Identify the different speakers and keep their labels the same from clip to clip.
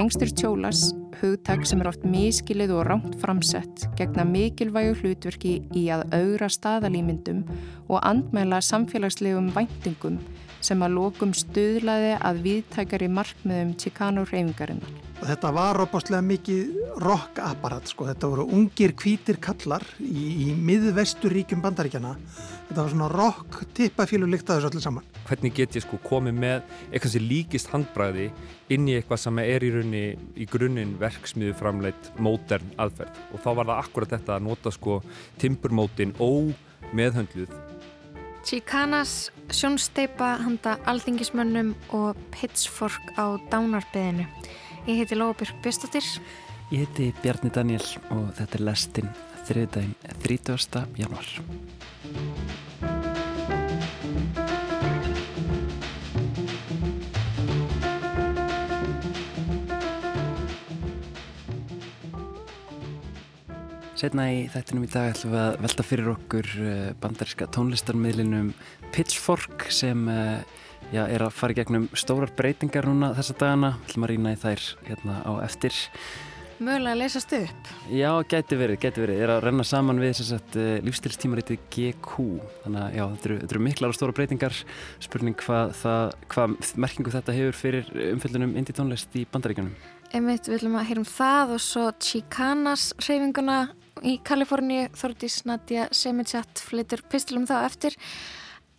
Speaker 1: Gengstur tjólas, hugtak sem er oft miskilið og rámt framsett, gegna mikilvægu hlutverki í að augra staðalýmyndum og andmæla samfélagslegum væntingum sem að lókum stuðlaði að viðtækari markmiðum Chicano reyfingarinnar.
Speaker 2: Þetta var opastlega mikið rock-apparat sko, þetta voru ungir kvítir kallar í, í miðvesturíkjum bandaríkjana. Þetta var svona rock-tippafílu líkt að þessu öllu saman.
Speaker 3: Hvernig get ég sko komið með eitthvað sem líkist handbræði inn í eitthvað sem er í raunni í grunninn verksmiðu framleitt mótern aðferð og þá var það akkurat þetta að nota sko timburmótin ómeðhöndluð.
Speaker 4: Chicanas, sjónsteipa, handa alþingismönnum og pitchfork á dánarbeðinu. Ég heiti Lóabjörg Bjöstóttir.
Speaker 5: Ég heiti Bjarni Daniel og þetta er lestinn þriðdægin 30. januar. Setna í þættinum í dag ætlum við að velta fyrir okkur eh, bandaríska tónlistarmiðlinum Pitchfork sem uh, já, er að fara gegnum stórar breytingar núna þessa dagana, við ætlum að rýna í þær hérna á eftir.
Speaker 4: Mögulega að lesast upp?
Speaker 5: Já, geti verið, geti verið. Ég er að renna saman við uh, eh, lífstilstímaritið GQ, þannig að já, þetta eru, eru miklar og stóra breytingar. Spurning hvað, það, hvað merkingu þetta hefur fyrir umfjöldunum indie tónlist í bandaríkanum.
Speaker 4: Einmitt, við ætlum að heyrum það og svo Chicanas reyfinguna í Kaliforni, Þordís Nadja Semitsat flytur pistilum þá eftir.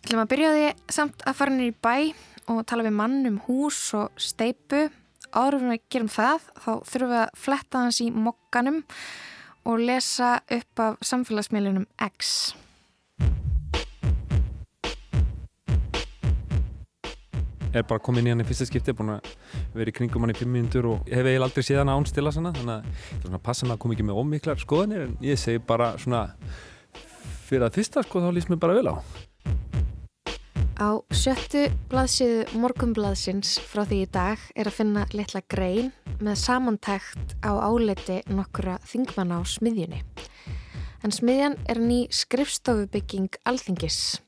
Speaker 4: Við ætlum að byrja því samt að fara nýra í bæ og tala við mann um hús og steipu. Áður við gerum það, þá þurfum við að fletta hans í mokkanum og lesa upp af samfélagsmiðlunum X.
Speaker 3: er bara komin í hann í fyrsta skipti, búin að vera í kringum hann í fimm minútur og hef eiginlega aldrei séð hann ánstila svona, þannig að það er svona passan að koma ekki með ómiklar skoðanir en ég segi bara svona fyrir að fyrsta sko þá lýst mér bara vel á.
Speaker 4: Á sjöttu blaðsíðu morgumblaðsins frá því í dag er að finna litla grein með samantækt á áleiti nokkura þingmanna á smiðjunni. En smiðjan er ný skrifstofubygging Alþingis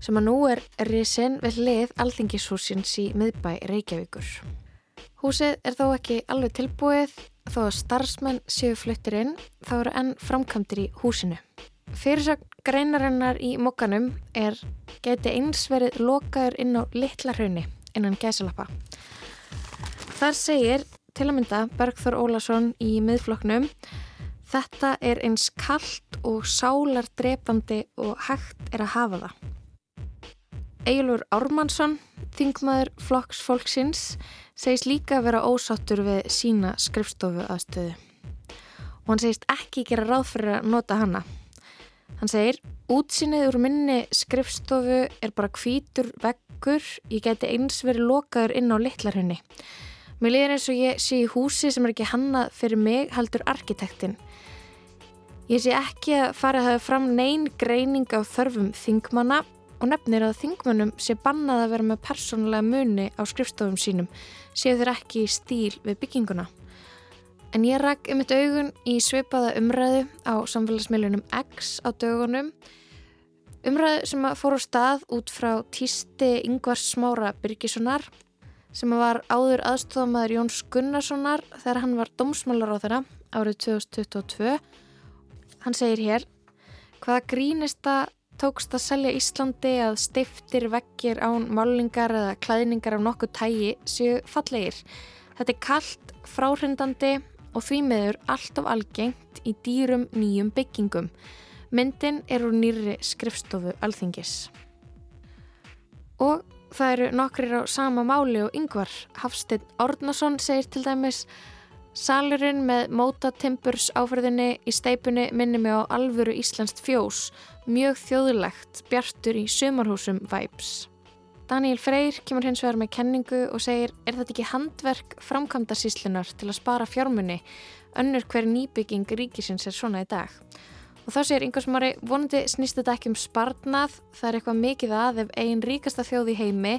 Speaker 4: sem að nú er risin við lið Alþingishúsins í miðbæ Reykjavíkur. Húsið er þó ekki alveg tilbúið þó að starfsmenn séu fluttir inn þá eru enn framkvæmdir í húsinu. Fyrirsögn greinarinnar í mokkanum er geti eins verið lokaður inn á litla hraunni innan gæsalappa. Þar segir til að mynda Bergþór Ólason í miðfloknum Þetta er eins kallt og sálardrepandi og hægt er að hafa það. Egilur Ármannsson, þingmaður flokks fólksins, segist líka að vera ósáttur við sína skrifstofu aðstöðu. Og hann segist ekki gera ráð fyrir að nota hana. Hann segir, útsýnið úr minni skrifstofu er bara kvítur veggur, ég geti eins verið lokaður inn á litlarhunni. Mér liður eins og ég sé í húsi sem er ekki hannað fyrir mig heldur arkitektin. Ég sé ekki að fara að hafa fram neyn greining á þörfum þingmanna og nefnir að þingmannum sé bannað að vera með persónulega muni á skrifstofum sínum, séu þeir ekki í stíl við bygginguna. En ég rakk um eitt augun í sveipaða umræðu á samfélagsmiðlunum X á dögunum. Umræðu sem fór á stað út frá týsti Yngvars Smára Byrkissonar sem var áður aðstofamæður Jóns Gunnarssonar þegar hann var domsmálar á þeirra árið 2022. Hann segir hér, hvaða grínista tókst að selja Íslandi að stiftir vekkir án málingar eða klæðningar af nokkuð tægi séu fallegir. Þetta er kallt, fráhrindandi og því meður alltaf algengt í dýrum nýjum byggingum. Myndin er úr nýri skrifstofu alþingis. Og það eru nokkrir á sama máli og yngvar. Hafsteinn Árnason segir til dæmis Salurinn með mótatimburs áferðinni í steipunni minni mig á alvöru Íslandst fjós, mjög þjóðulegt, bjartur í sumarhúsum vibes. Daniel Freyr kemur hins vegar með kenningu og segir er þetta ekki handverk framkvæmda síslunar til að spara fjármunni önnur hver nýbygging ríkisins er svona í dag. Og þá segir yngvarsmári vonandi snýst þetta ekki um sparnað það er eitthvað mikið að ef einn ríkasta þjóð í heimi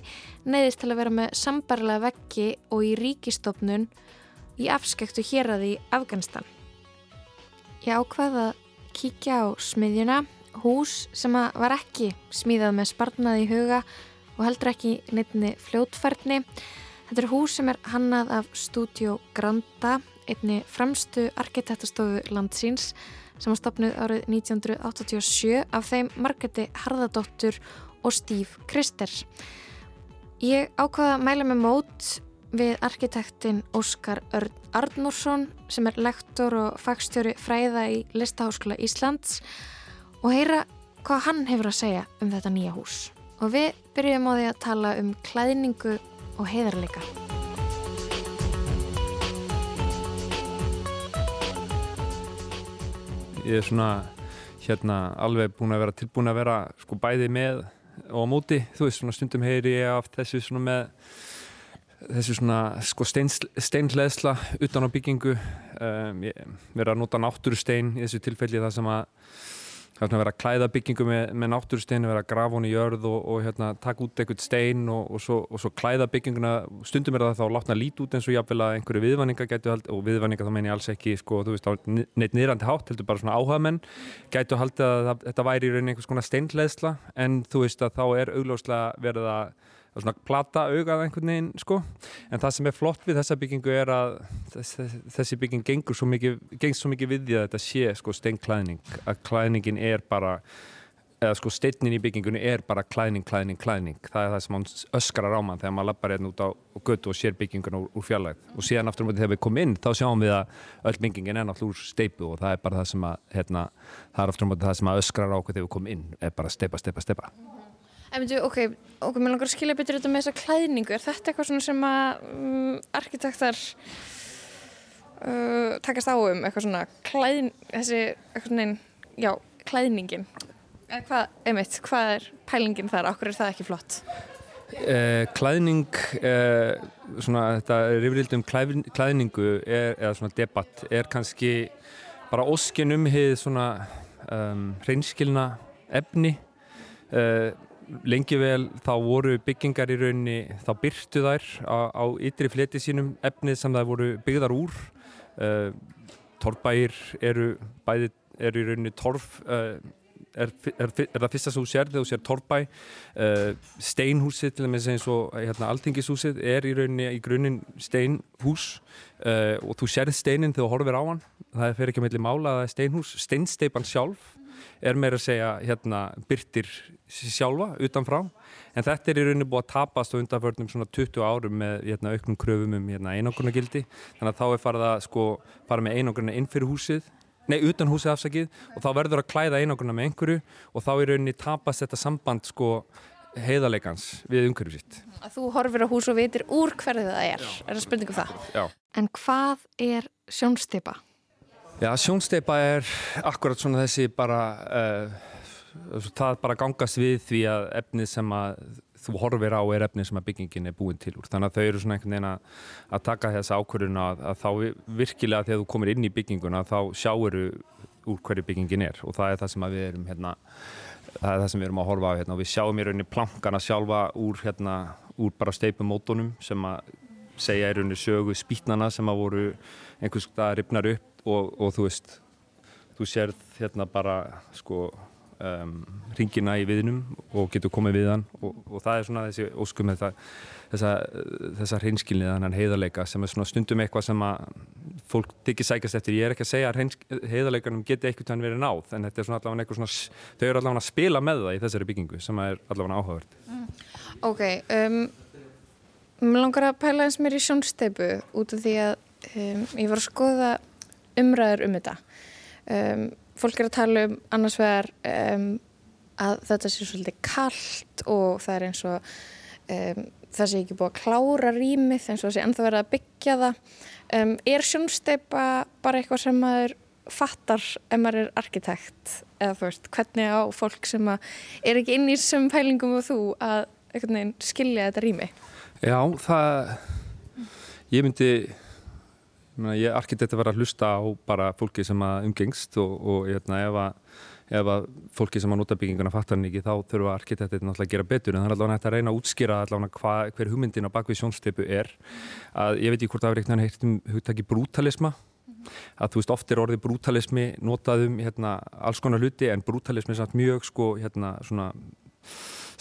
Speaker 4: neyðist til að vera með sambarlega veggi og í ríkistofnun í afskektu hér að því Afganistan. Ég ákvaði að kíkja á smiðjuna, hús sem var ekki smíðað með sparnað í huga og heldur ekki nefni fljótfærni. Þetta er hús sem er hannað af Studio Granda, einni fremstu arkitektastofu landsins sem var stopnud árið 1987 af þeim Margreti Harðardóttur og Steve Krister. Ég ákvaða að mæla með mót við arkitektin Óskar Örn Arnúrsson sem er lektor og fagstjóri fræða í Listaháskóla Íslands og heyra hvað hann hefur að segja um þetta nýja hús. Og við byrjum á því að tala um klæðningu og heiðarleika.
Speaker 3: Ég er svona hérna alveg búin að vera tilbúin að vera sko bæði með og á móti, þú veist svona stundum heyri ég af þessu svona með þessu svona sko steinleðsla utan á byggingu um, ég verið að nota náttúrustein í þessu tilfelli það sem að það er að vera að klæða byggingu með, með náttúrustein vera að grafa hún í jörð og, og hérna, taka út eitthvað stein og, og, svo, og svo klæða bygginguna, stundum er það þá látna lít út eins og jáfnvel að einhverju viðvanninga gætu haldið, og viðvanninga þá menn ég alls ekki sko, þú veist, neitt niðrandi hátt heldur bara svona áhagamenn, gætu haldið að það, þetta væri í rauninni einhvers konar steinleðsla en þú veist að þá er augljóslega verið að svona plata augað einhvern veginn sko. En það sem er flott við þessa byggingu er að þessi, þessi bygging gengur svo mikið, gengst svo mikið við því að þetta sé sko steinklæðning. Að klæðningin er bara eða sko steinin í byggingunni er bara klæðning, klæðning, klæðning. Það er það sem hann öskrar á mann þegar maður lappar hérna út á götu og sér byggingun úr, úr fjarlæg og síðan aftur um því þegar við komum inn þá sjáum við að öll byggingin er náttúrulega úr steipu og það er bara það sem að hérna, það er aftur um því það sem að öskrar á okkur þegar við komum inn er bara steipa, steipa, steipa
Speaker 6: En veitu, ok, ok, mér langar að skilja betur þetta með þessa klæðningu. Er þetta eitthvað svona sem að um, arkitektar uh, takast á um? Eitthvað svona klæðn, þessi, eitthvað svona, já, klæðningin. Eða hvað, einmitt, hvað er pælingin þar? Okkur er það ekki flott?
Speaker 3: Eh, klæðning, eh, svona þetta rifrildum klæðningu er, eða svona debatt, er kannski bara óskin um hið svona um, hreinskilna efni. Uh, lengi vel þá voru byggingar í rauninni, þá byrtu þær á, á ytri fleti sínum efnið sem það voru byggðar úr. Uh, torfbæir eru bæði, eru í rauninni torf uh, er, er, er það fyrsta sem þú sér þegar þú sér torfbæ. Uh, steinhúsið til dæmis eins og hérna, altingishúsið er í rauninni í grunninn steinhús. Og þú sérð steinin þegar þú horfir á hann. Það fer ekki að meðli mála að það er steinhús. Steinsteipan sjálf er meira að segja hérna byrtir sjálfa utanfrá en þetta er í rauninu búið að tapast á undanförnum svona 20 árum með hérna, auknum kröfum um hérna, einogrunagildi þannig að þá er farið að sko fara með einogruna inn fyrir húsið nei utan húsið afsakið og þá verður að klæða einogruna með einhverju og þá í rauninni tapast þetta samband sko heiðarleikans við umhverju sitt.
Speaker 6: Að þú horfir á hús og veitir úr hverði það er, er það spurningum það?
Speaker 3: Já.
Speaker 4: En hvað er sjónsteipa?
Speaker 3: Já, sjónsteipa er akkurat svona þessi bara uh, það bara gangast við því að efnið sem að þú horfir á er efnið sem að byggingin er búin til úr. Þannig að þau eru svona einhvern veginn að taka þessa ákvörðun að, að þá virkilega þegar þú komir inn í bygginguna þá sjáuru úr hverju byggingin er og það er það sem við erum hérna, það er það sem við erum að horfa á hérna, og við sjáum í rauninni plankana sjálfa úr, hérna, úr bara steipumótonum sem að segja í rauninni sögu spýtnana sem að voru einhvers veginn ripnar upp og, og þú veist þú sérð hérna bara sko um, ringina í viðnum og getur komið við hann og, og það er svona þessi óskum þessa, hreinskilni þannig heiðarleika sem er svona stundum eitthvað sem að fólk tekið sækast eftir ég er ekki að segja að heiðarleikanum geti eitthvað þannig verið náð en þetta er svona allavega eitthvað svona þau eru allavega að spila með það í þessari byggingu sem er allavega áhugavert mm.
Speaker 6: Ok, um, mér langar að pæla eins mér í sjónsteipu út af því að um, ég var að skoða umræður um þetta. Um, fólk er að tala um annars vegar um, að þetta sé svolítið kallt og það er eins og um, það sé ekki búið að klára rýmið eins og það sé ennþá verið að byggja það. Um, er sjónsteipa bara eitthvað sem maður fattar ef maður er arkitekt? Eða þú veist, hvernig á fólk sem er ekki inn í þessum pælingum og þú að skilja þetta rými?
Speaker 3: Já, það ég myndi Ég er arkitekt að vera að hlusta á bara fólki sem að umgengst og, og hérna, ef, að, ef að fólki sem að nota bygginguna fattar hann ekki þá þurfa arkitektir náttúrulega að gera betur. En það er allavega hægt að reyna að útskýra allavega hva, hver hugmyndin á bakvið sjónsteipu er. Að ég veit ekki hvort það er eitthvað heilt um hugtaki brútalisma. Að þú veist oft er orðið brútalismi notaðum hérna, alls konar hluti en brútalismi er samt mjög sko hérna svona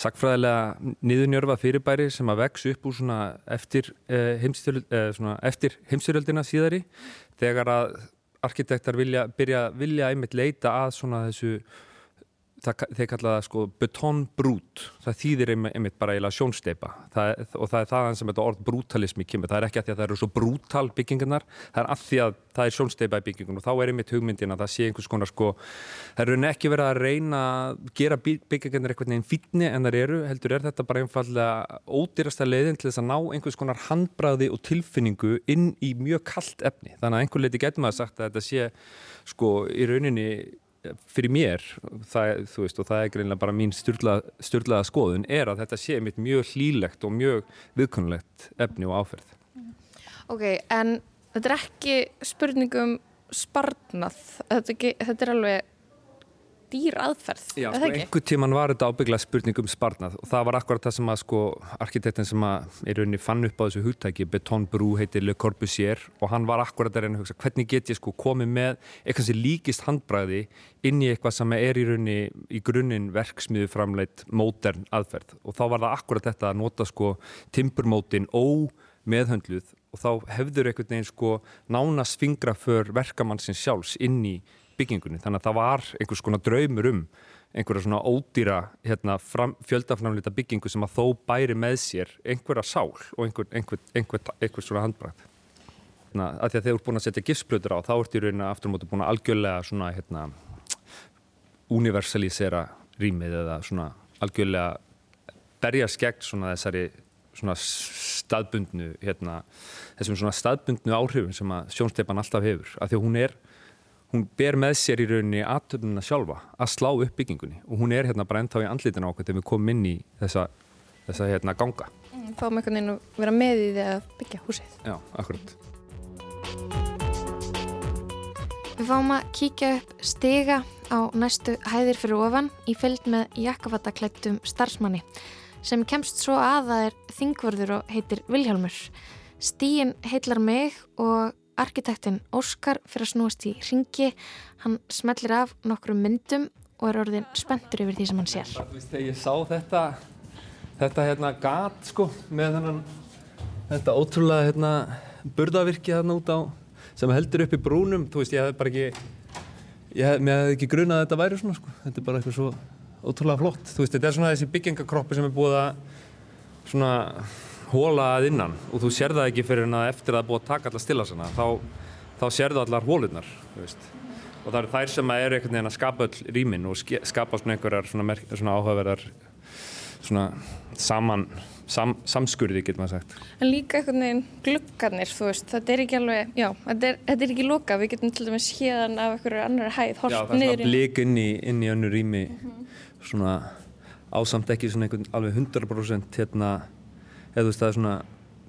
Speaker 3: sakfræðilega niðurnjörfa fyrirbæri sem að vex upp úr svona eftir, eh, heimstyrjöld, eh, svona eftir heimstyrjöldina síðari þegar að arkitektar vilja, byrja, vilja einmitt leita að svona þessu það, þeir kalla það sko betonbrút. Það þýðir einmitt bara eiginlega sjónsteipa það, og það er þaðan sem þetta orð brútalismi kemur, það er ekki að því að það eru svo brútal byggingarnar, það er að því að það er sjónsteipa í byggingun og þá er einmitt hugmyndin að það sé einhvers konar sko það eru ekki verið að reyna að gera byggingarnar einhvern veginn fítni en það eru, heldur er þetta bara einfallega ódýrasta leiðin til þess að ná einhvers konar handbræði og tilfinningu inn í mjög kallt efni, þannig að einhver leiti getur maður sagt að þetta sé sko í rauninni fyrir mér, það, þú veist, og það er greinlega bara mín styrlaða styrla skoðun, er að þetta sé mitt mjög hlýlegt og mjög viðkunnulegt efni og áferð.
Speaker 6: Ok, en þetta er ekki spurningum sparnað, þetta, þetta er alveg dýr aðferð,
Speaker 3: Já, sko, einhver tíman var þetta ábygglega spurning um sparnað og það var akkurat það sem að sko arkitektin sem að í rauninni fann upp á þessu húttæki Beton Brú heitir Le Corbusier og hann var akkurat að reyna að hugsa hvernig get ég sko komið með eitthvað sem líkist handbræði inn í eitthvað sem er í rauninni í grunninn verksmiðu framleitt mótern aðferð? Og þá var það akkurat þetta að nota sko timburmótin ó meðhöndluð og þá hefður einhvern veginn sko nánast fingra för verkamannsins sjálfs inn í byggingunni. Þannig að það var einhvers konar draumur um einhverja svona ódýra hérna, fjöldafnamlita byggingu sem að þó bæri með sér einhverja sál og einhver, einhver, einhver, einhver svona handbræð þannig að að þeir eru búin að setja gifsplötur á þá ertu í rauninu aftur og mótu búin að algjörlega svona hérna universalísera rýmið eða svona algjörlega berja skeggt svona þessari svona staðbundnu hérna, þessum svona staðbundnu áhrifum sem að sjónsteipan alltaf hefur. Af því að hún er hún ber með sér í rauninni aðtöfnuna sjálfa að slá upp byggingunni og hún er hérna bara ennþá í andlitin á okkur þegar við komum inn í þessa, þessa hérna ganga.
Speaker 6: Mm, fáum einhvern veginn að vera með í því að byggja húsið.
Speaker 3: Já, akkurat.
Speaker 4: Við fáum að kíkja upp stiga á næstu hæðir fyrir ofan í fylg með jakkafattaklættum starfsmanni sem kemst svo að það er þingvörður og heitir Vilhjálmur. Stíin heitlar mig og Arkitektinn Óskar fyrir að snúast í ringi, hann smellir af nokkru myndum og er orðin spenntur yfir því sem hann sér.
Speaker 3: Þegar ég sá þetta, þetta hérna gat sko með þennan, þetta ótrúlega hérna burdavirkið hérna út á, sem heldur upp í brúnum, þú veist, ég hef bara ekki, ég hef, mér hef ekki grunað að þetta væri svona sko, þetta er bara eitthvað svo ótrúlega flott, þú veist, þetta er svona þessi byggingakroppi sem er búið að svona hóla að innan og þú sér það ekki fyrir að eftir að það búið að taka allar stilasana þá, þá sér það allar hólunar og það eru þær sem er einhvern veginn að skapa all rýmin og skapa svona einhverjar svona, svona áhugaverðar svona saman sam, samskurði getur maður sagt.
Speaker 6: En líka einhvern veginn gluggarnir þú veist, þetta er ekki alveg, já, þetta er, þetta er ekki loka, við getum til dæmis hérðan af einhverju annar hæð,
Speaker 3: Já, það er svona blik inn í, inn í önnu rými mm -hmm. svona ásamt ekki svona einhvern alveg 100% hérna eða þú veist það er svona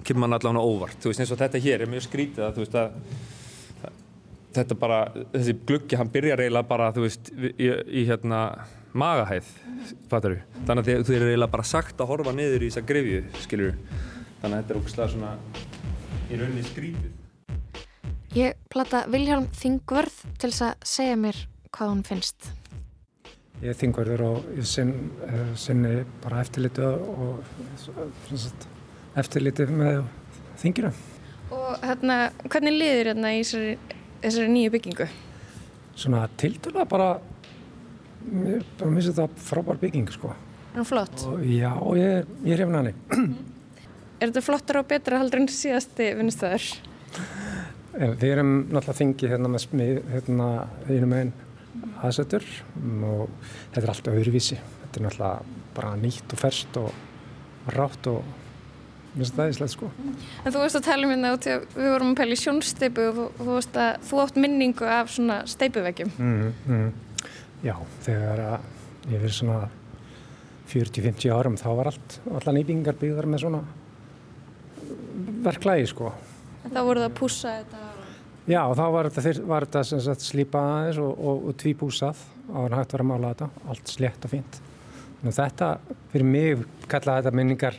Speaker 3: kemur mann allavega óvart, þú veist eins og þetta hér er mjög skrítið að þú veist að þetta bara, þessi gluggi hann byrjar eiginlega bara þú veist í, í hérna magahæð fattar þú, þannig að þú er eiginlega bara sagt að horfa niður í þessa grefju skilur, þannig að þetta er ógslag svona í rauninni skrítið
Speaker 4: Ég platta Viljálm Þingvörð til þess að segja mér hvað hún finnst.
Speaker 7: Ég er Þingvörður og ég eh, sinni bara eftirlitu og eftirlitið með þingina.
Speaker 6: Og hérna, hvernig liður hérna í þessari, þessari nýju byggingu?
Speaker 7: Svona tildulega bara, mér finnst þetta frábær bygging sko.
Speaker 6: Er það flott?
Speaker 7: Og, já, og ég, ég er hefna hann.
Speaker 6: Er þetta flottar og betra haldur en síðasti vinnustöður?
Speaker 7: Við erum náttúrulega þingið hérna með smið, hérna einum einn aðsettur og þetta er alltaf öðruvísi. Þetta er náttúrulega bara nýtt og ferst og rátt og mér finnst það íslegt sko.
Speaker 6: En þú veist að tala um hérna út í að við vorum að í sjónsteipu og þú, þú veist að þú átt minningu af svona steipuveggjum.
Speaker 7: Mm -hmm. Já, þegar að ég verið svona 40-50 árum þá var allt, allar nýbyggingar byggðar með svona verklægi sko.
Speaker 6: En þá voruð það að pússa þetta?
Speaker 7: Já, þá var þetta, var þetta slípað aðeins og, og, og tvípúsað á hann hægt vera að mála þetta, allt slétt og fínt. Að þetta, fyrir mig kallaði þetta minningar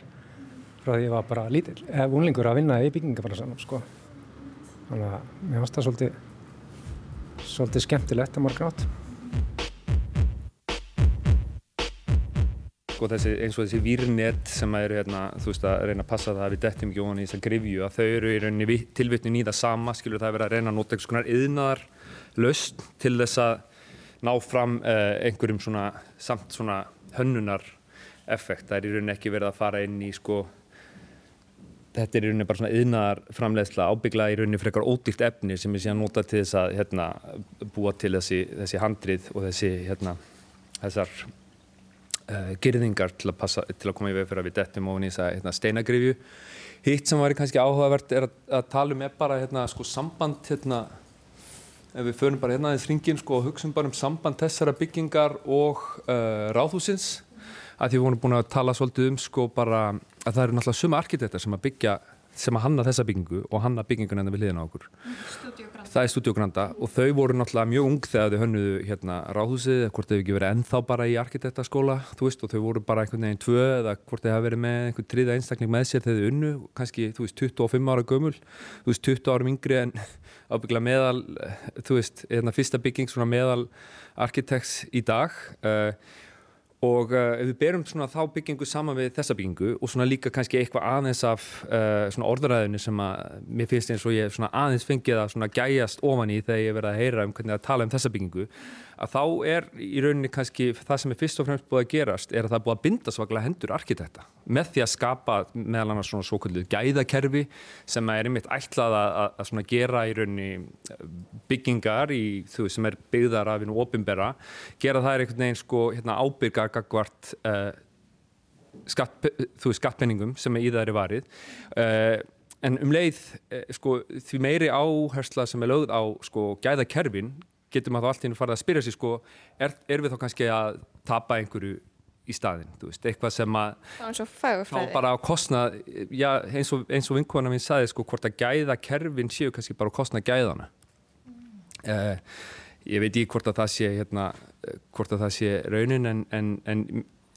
Speaker 7: frá því að ég var bara lítill, eða unlingur að vinna í byggingafælarsanum sko. Þannig að mér finnst það svolítið, svolítið skemmtilegt að morgun átt.
Speaker 3: sko þessi, eins og þessi výrnett sem eru hérna, þú veist að reyna að passa það að við dettum ekki ofan í þessa grifju að þau eru í rauninni tilvittnin í það sama skilur það að vera að reyna að nota einhvers konar yðnaðar löst til þess að ná fram uh, einhverjum svona samt svona hönnunar effekt, það er í rauninni ekki verið að fara inn í sko þetta er í rauninni bara svona yðnaðar framleiðsla ábyggla í rauninni frekar ódýrt efni sem er síðan nota til þess að hérna, búa til þessi, þessi handrið og þessi hérna, þessar uh, girðingar til að, passa, til að koma í veg fyrir að við dettum ofin í þessa hérna, steinagrifju hitt sem væri kannski áhugavert er að, að tala um er bara hérna, sko, samband hérna, ef við förum bara hérna aðeins ringin sko, og hugsaum bara um samband þessara byggingar og uh, ráðhúsins að því við vorum búin að tala svolítið um sko bara að það eru náttúrulega suma arkitektar sem að byggja sem að hanna þessa byggingu og hanna byggingun enda við liðina á okkur. Það er Studio Granda og þau voru náttúrulega mjög ung þegar þau hönnuðu hérna ráðhúsið, hvort þau ekki verið ennþá bara í arkitektaskóla, þú veist, og þau voru bara einhvern veginn tvö eða hvort þau hafa verið með einhvern triða einstakling með sér þegar þau unnu, kannski, þú veist, 25 ára gömul, þú veist, 20 árum yngri en ábyggla meðal, þú veist, hérna fyrsta bygging svona meðal arkitekts í dag. Uh, og uh, ef við berum svona þá byggingu saman við þessa byggingu og svona líka kannski eitthvað aðeins af uh, svona orðuræðinu sem að mér finnst eins og ég svona aðeins fengið að svona gæjast ofan í þegar ég verið að heyra um hvernig að tala um þessa byggingu að þá er í rauninni kannski það sem er fyrst og fremst búið að gerast er að það er búið að binda svaklega hendur arkitekta með því að skapa meðal annars svona svo kvöldu gæðakerfi sem er einmitt ætlað að, að, svona gera í rauninni byggingar í þú sem er byggðar af einu ofinbera gera það er einhvern veginn sko hérna ábyrgar gagvart uh, skatt, þú veist skattpenningum sem er í það er varið. Uh, en um leið uh, sko því meiri áhersla sem er lögð á sko gæðakerfin getur maður þá allt í hennu farið að spyrja sig sko, er, er við þá kannski að tapa einhverju í staðin, þú veist, eitthvað sem að þá bara á kostna já, eins og, og vinkona minn saði sko, hvort að gæða kerfin séu kannski bara á kostna gæðana mm. uh, ég veit ekki hvort að það sé hérna, hvort að það sé raunin en, en, en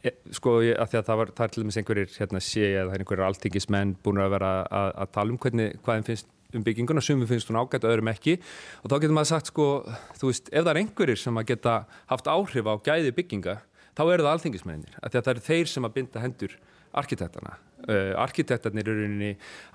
Speaker 3: e, sko, ég, að að það, var, það er til dæmis einhverjir hérna sé er einhverjir alltingismenn búin að vera að, að tala um hvernig, hvað þeim finnst um bygginguna, sumum finnst hún ágætt, öðrum ekki og þá getur maður sagt sko, þú veist, ef það er einhverjir sem að geta haft áhrif á gæði bygginga, þá eru það alþingismennir, af því að það eru þeir sem að binda hendur arkitektana. Uh, arkitektarnir eru inn í,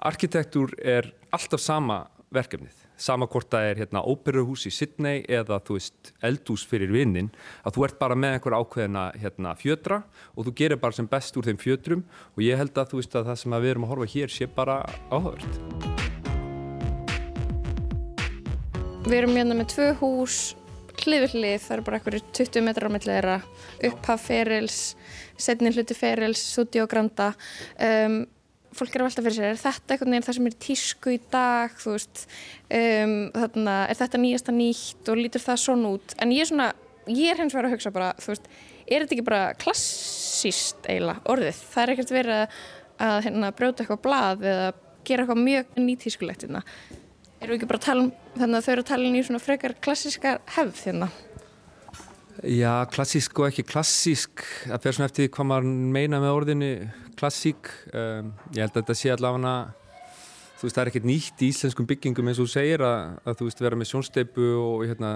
Speaker 3: arkitektur er alltaf sama verkefnið, sama hvort það er hérna óperuhús í Sydney eða þú veist eldús fyrir vinnin, að þú ert bara með einhver ákveðina hérna fjödra og þú gerir bara sem best úr þeim fjödrum og ég held að þú veist að það sem að við erum að horfa hér sé bara áhugavert.
Speaker 6: Við erum hérna með tvö hús, hlið við hlið, það eru bara eitthvað 20 metrar á milliðra, upphaf ferils, setni hluti ferils, Studio Granda. Um, fólk er að velta fyrir sér, er þetta einhvern veginn það sem er tísku í dag, þú veist, um, þarna, er þetta nýjasta nýtt og lítur það svona út? En ég er svona, ég er hens vegar að hugsa bara, þú veist, er þetta ekki bara klassíst eiginlega orðið? Það er ekkert verið að, að hérna, brjóta eitthvað blað eða gera eitthvað mjög nýtískulegt hérna. Erum við ekki bara að tala um, þannig að þau eru að tala í svona frekar klassíska hefð hérna?
Speaker 3: Já, klassísk og ekki klassísk, það fer svona eftir hvað maður meina með orðinu klassík. Um, ég held að þetta sé allavega, þú veist, það er ekkert nýtt í íslenskum byggingum eins og þú segir að, að þú veist vera með sjónsteipu og hérna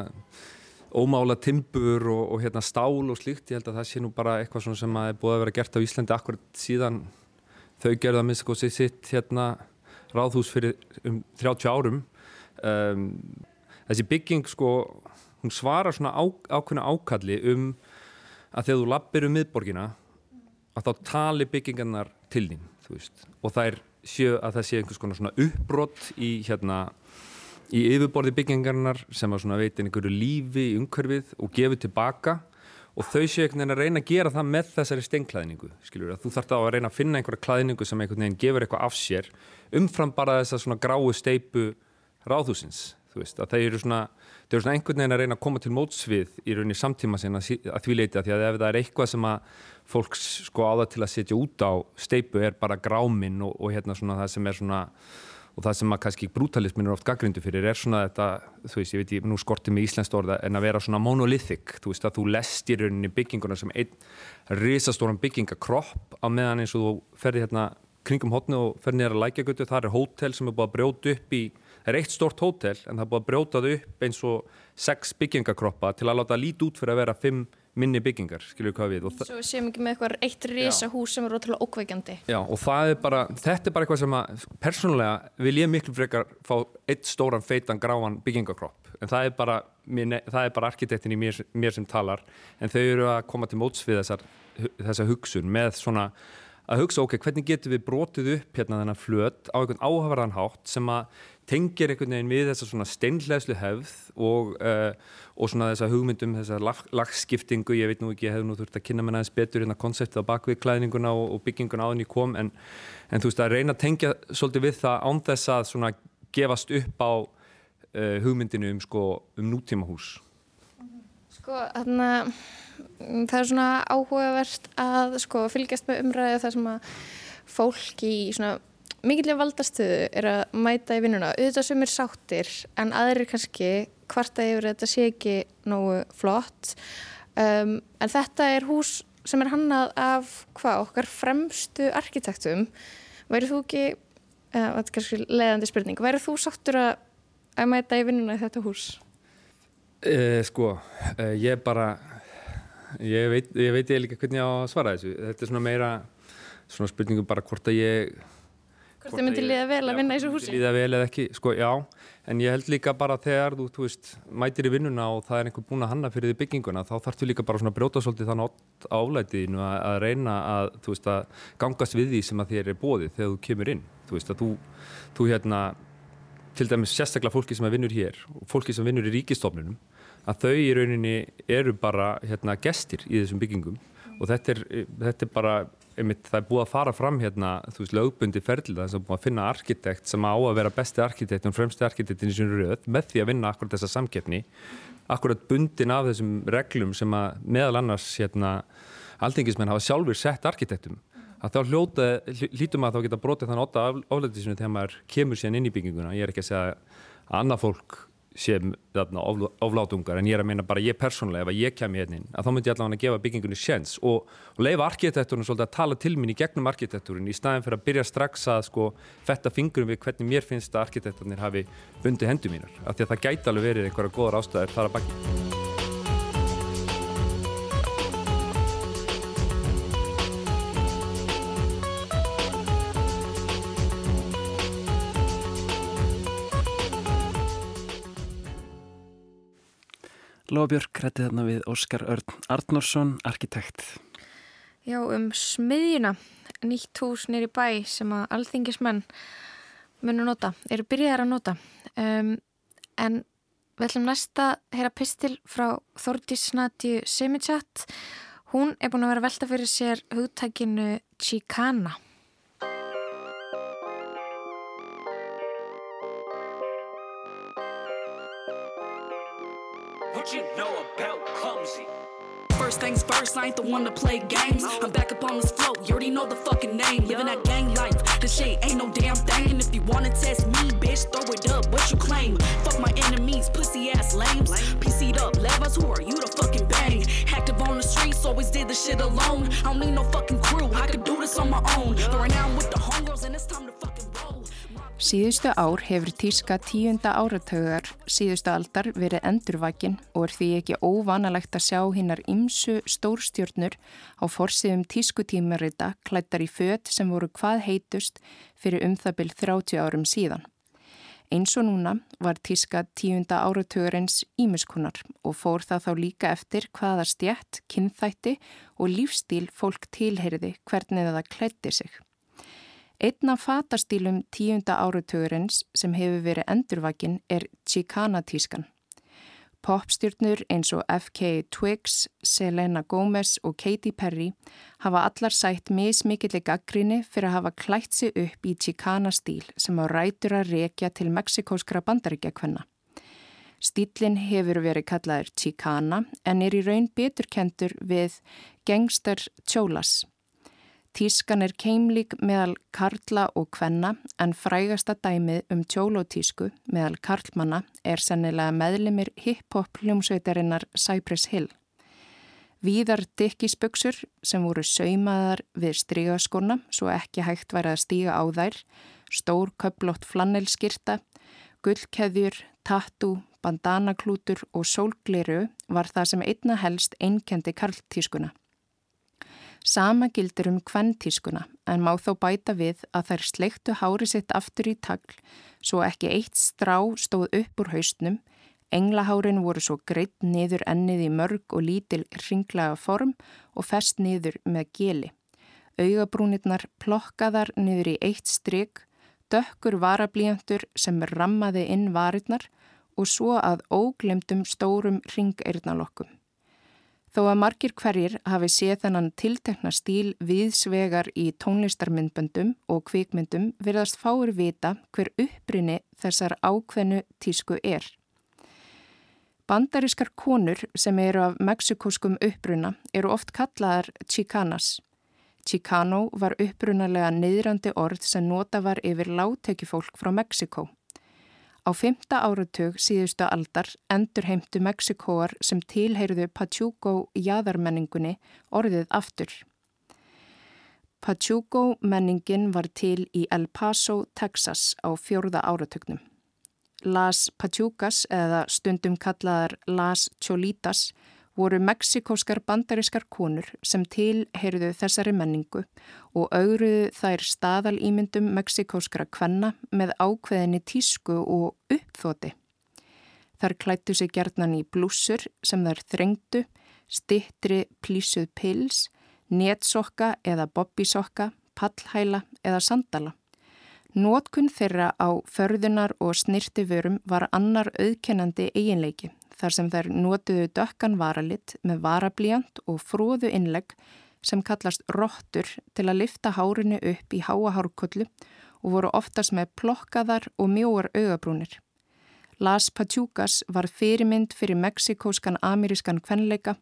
Speaker 3: ómála timbur og, og hérna stál og slíkt. Ég held að það sé nú bara eitthvað svona sem að er búið að vera gert á Íslandi akkurat síðan þau gerða missa góð sitt hérna ráðhús fyrir um 30 árum um, þessi bygging sko hún svarar svona á, ákveðna ákalli um að þegar þú lappir um miðborgina að þá tali byggingarnar til þín og það er séu að það sé einhvers konar svona uppbrott í hérna í yfirborði byggingarnar sem að svona veit einhverju lífi í umhverfið og gefur tilbaka. Og þau séu einhvern veginn að reyna að gera það með þessari steinklæðningu skiljur, að þú þarf þá að reyna að finna einhverja klæðningu sem einhvern veginn gefur eitthvað af sér umfram bara þessa svona gráu steipu ráðhúsins, veist, að það eru svona, eru svona einhvern veginn að reyna að koma til mótsvið í rauninni samtíma sinna að því leiti að því að ef það er eitthvað sem að fólks sko áða til að setja út á steipu er bara gráminn og, og hérna svona það sem er svona og það sem að kannski brutalismin er oft gaggrindu fyrir er svona þetta, þú veist, ég veit ég nú skorti með íslenskt orða en að vera svona monolithic þú veist að þú lest í rauninni bygginguna sem einn risastóran byggingakropp á meðan eins og þú ferði hérna kringum hotni og ferði nýra lækjagötu, það er hótel sem er búið að brjóta upp í það er eitt stort hótel en það er búið að brjóta það upp eins og sex byggingakroppa til að láta lít út fyrir að vera fimm minni byggingar, við hvað við.
Speaker 6: Svo séum ekki með eitthvað eitt risa hús sem er ótrúlega ókveikjandi.
Speaker 3: Já, og það er bara, þetta er bara eitthvað sem að, persónulega vil ég miklu frekar fá eitt stóran, feitan, gráan byggingakropp, en það er bara, það er bara arkitektin í mér, mér sem talar, en þau eru að koma til móts við þessar, þessa hugsun með svona, að hugsa, ok, hvernig getur við brotið upp hérna þennan flöt á einhvern áhafarðanhátt sem að tengir einhvern veginn við þessa svona steinlegslu hefð og, uh, og svona þessa hugmyndum, þessa lag, lagskiptingu, ég veit nú ekki, ég hef nú þurft að kynna mér aðeins betur hérna konseptið á bakviðklæðninguna og, og bygginguna áðin í kom, en, en þú veist að reyna að tengja svolítið við það án þess að svona gefast upp á uh, hugmyndinu um sko um nútíma hús.
Speaker 6: Sko, þarna, það er svona áhugavert að sko fylgjast með umræðu þar sem að fólk í svona mikilvæg valdastuðu er að mæta í vinnuna. Auðvitað sem er sáttir en aðrir kannski hvarta yfir þetta sé ekki nógu flott. Um, en þetta er hús sem er hannað af hvað okkar fremstu arkitektum. Værið þú ekki uh, þetta er kannski leiðandi spurning værið þú sáttur að, að mæta í vinnuna í þetta hús?
Speaker 3: Uh, sko, uh, ég bara ég veit, ég veit ég líka hvernig ég á að svara þessu. Þetta er svona meira svona spurningum bara hvort að ég
Speaker 6: Hvort þið myndi liða vel að vinna í þessu húsi?
Speaker 3: Liða vel eða ekki, sko já, en ég held líka bara þegar þú, þú veist, mætir í vinnuna og það er einhver búin að hanna fyrir því bygginguna, þá þarfst við líka bara svona að brjóta svolítið þannig álætiðinu að, að reyna að, þú veist, að gangast við því sem að þér er bóðið þegar þú kemur inn, þú veist, að þú, þú hérna, til dæmis sérstaklega fólki sem vinnur hér og fólki sem vinnur í ríkistofnunum, að þau í rauninni eru bara, hérna, gestir í þessum byggingum. Og þetta er, þetta er bara einmitt, það er búið að fara fram hérna, þú veist, lögbundi ferðlið þess að búið að finna arkitekt sem á að vera besti arkitekt og fremsti arkitektin í sinu rauð með því að vinna akkurat þessa samkeppni akkurat bundin af þessum reglum sem að meðal annars hérna, aldingismenn hafa sjálfur sett arkitektum. Að þá hljóta, hlítum að þá geta brotið þann åtta álætisinu þegar maður kemur síðan inn í bygginguna, ég er ekki að segja að annað fólk sem oflátungar en ég er að meina bara ég persónulega ef að ég kem í hérna að þá myndi ég allavega að gefa byggingunni sjens og, og leifa arkitekturinn svolítið að tala til mín í gegnum arkitekturinn í staðin fyrir að byrja strax að sko fetta fingurum við hvernig mér finnst að arkitekturnir hafi bundið hendur mínar af því að það gæti alveg verið einhverja góðar ástæðir þar að baki
Speaker 5: Lóabjörg hrætti þarna við Óskar Örn Arnórsson, arkitekt.
Speaker 1: Já, um smiðjuna, nýtt hús nýri bæ sem að alþingismenn munu nota, eru byrjaðar að nota. Um, en við ætlum næsta að heyra pistil frá Þordís Snati Semichat. Hún er búin að vera velta fyrir sér hugtækinu Chicana. What you know about clumsy? First things first, I ain't the one to play games. I'm back up on this float, you already know the fucking name. Living that gang life, this shit ain't no damn thing. And if you wanna test me, bitch, throw it up, what you claim? Fuck my enemies, pussy ass lames. PC'd up, levers, who are you to fucking bang? Active on the streets, always did the shit alone. I don't need no fucking crew, I could do this on my own. But right now I'm with the homegirls and it's time. Síðustu ár hefur tíska tíunda áratögar síðustu aldar verið endurvakin og er því ekki óvanalegt að sjá hinnar ymsu stórstjórnur á forsiðum tískutímarita klættar í född sem voru hvað heitust fyrir um það byrj 30 árum síðan. Eins og núna var tíska tíunda áratögarins ímiskunar og fór það þá líka eftir hvaða stjætt, kynþætti og lífstíl fólk tilheyriði hvernig það klætti sig. Einn af fatastílum tíunda áratugurins sem hefur verið endurvakin er Chicana-tískan. Popstjórnur eins og F.K. Twigs, Selena Gomez og Katy Perry hafa allar sætt mismikillig gaggrinni fyrir að hafa klætt sig upp í Chicana-stíl sem á rætur að rekja til meksikóskra bandaríkjakvenna. Stílinn hefur verið kallaður Chicana en er í raun beturkendur við Gangster Cholas. Tískan er keimlík meðal karla og kvenna en frægasta dæmið um tjólótísku meðal karlmanna er sennilega meðlimir hip-hop hljómsveitarinnar Cypress Hill. Víðar dikkisböksur sem voru saumaðar við strygaskona svo ekki hægt væri að stíga á þær, stór köplótt flannelskirta, gullkeðjur, tattu, bandanaklútur og sólgliru var það sem einna helst einkendi karltískuna. Sama gildir um kvenntískuna en má þó bæta við að þær sleiktu hári sitt aftur í tagl svo ekki eitt strá stóð upp úr haustnum, englahárin voru svo greitt niður ennið í mörg og lítil ringlaga form og fest niður með geli. Augabrúnirnar plokkaðar niður í eitt stryk, dökkur varablíjantur sem rammaði inn varirnar og svo að óglemdum stórum ringeirnalokkum. Þó að margir hverjir hafi séð þennan tiltekna stíl viðsvegar í tónlistarmyndböndum og kvikmyndum virðast fáir vita hver upprinni þessar ákveðnu tísku er. Bandarískar konur sem eru af meksikóskum uppruna eru oft kallaðar chicanas. Chicano var upprunalega neyðrandi orð sem nota var yfir láttekifólk frá Meksikó. Á fymta áratug síðustu aldar endur heimtu Mexikóar sem tilheyrðu Pachuco jæðarmenningunni orðið aftur. Pachuco menningin var til í El Paso, Texas á fjórða áratugnum. Las Pachucas eða stundum kallaðar Las Cholitas voru meksikóskar bandarískar konur sem tilheyrðu þessari menningu og augruðu þær staðalýmyndum meksikóskara kvenna með ákveðinni tísku og uppþóti. Þar klættu sig gerðnan í blúsur sem þær þrengdu, stittri plísuð pils, nétsokka eða bobbysokka, pallhæla eða sandala. Nótkun þeirra á förðunar og snirtiförum var annar auðkennandi eiginleiki þar sem þær notuðu dökkan varalitt með varablíjant og fróðu innlegg sem kallast róttur til að lifta hárinu upp í háa hárkollu og voru oftast með plokkaðar og mjóar augabrúnir. Las Pachucas var fyrirmynd fyrir meksikóskan amerískan kvenleika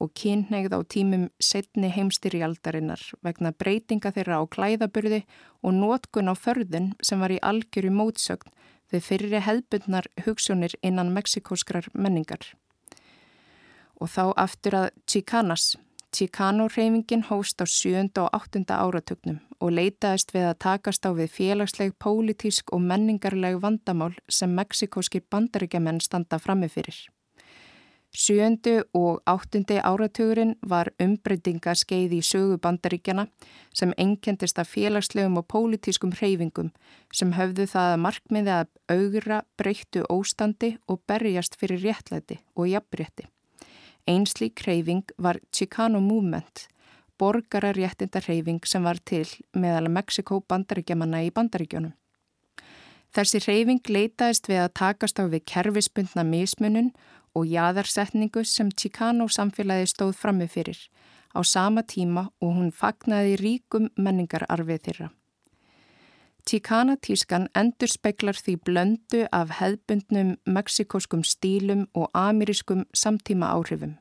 Speaker 1: og kynneigð á tímum setni heimstyrjaldarinnar vegna breytinga þeirra á klæðaburði og nótkun á förðun sem var í algjöru mótsögn við fyrri hefðbundnar hugsunir innan meksikóskrar menningar. Og þá aftur að Chicanas. Chicano-reymingin hóst á 7. og 8. áratugnum og leitaðist við að takast á við félagsleg, pólitísk og menningarleg vandamál sem meksikóski bandaríkjaman standa frammefyrir. Sjöndu og áttundi áratugurinn var umbreytingaskeið í sögu bandaríkjana sem engendist af félagslegum og pólitískum hreyfingum sem höfðu það að markmiði að augra, breyttu óstandi og berjast fyrir réttlæti og jafnrétti. Einslík hreyfing var Chicano Movement, borgararéttinda hreyfing sem var til meðal Mexiko bandaríkjamanna í bandaríkjónum. Þessi hreyfing leitaðist við að takast á við kerfispundna mismunum og jæðarsetningu sem Chicano samfélagi stóð frammi fyrir á sama tíma og hún fagnaði ríkum menningararfið þeirra. Chicana tískan endur speklar því blöndu af hefðbundnum meksikóskum stílum og amerískum samtíma áhrifum.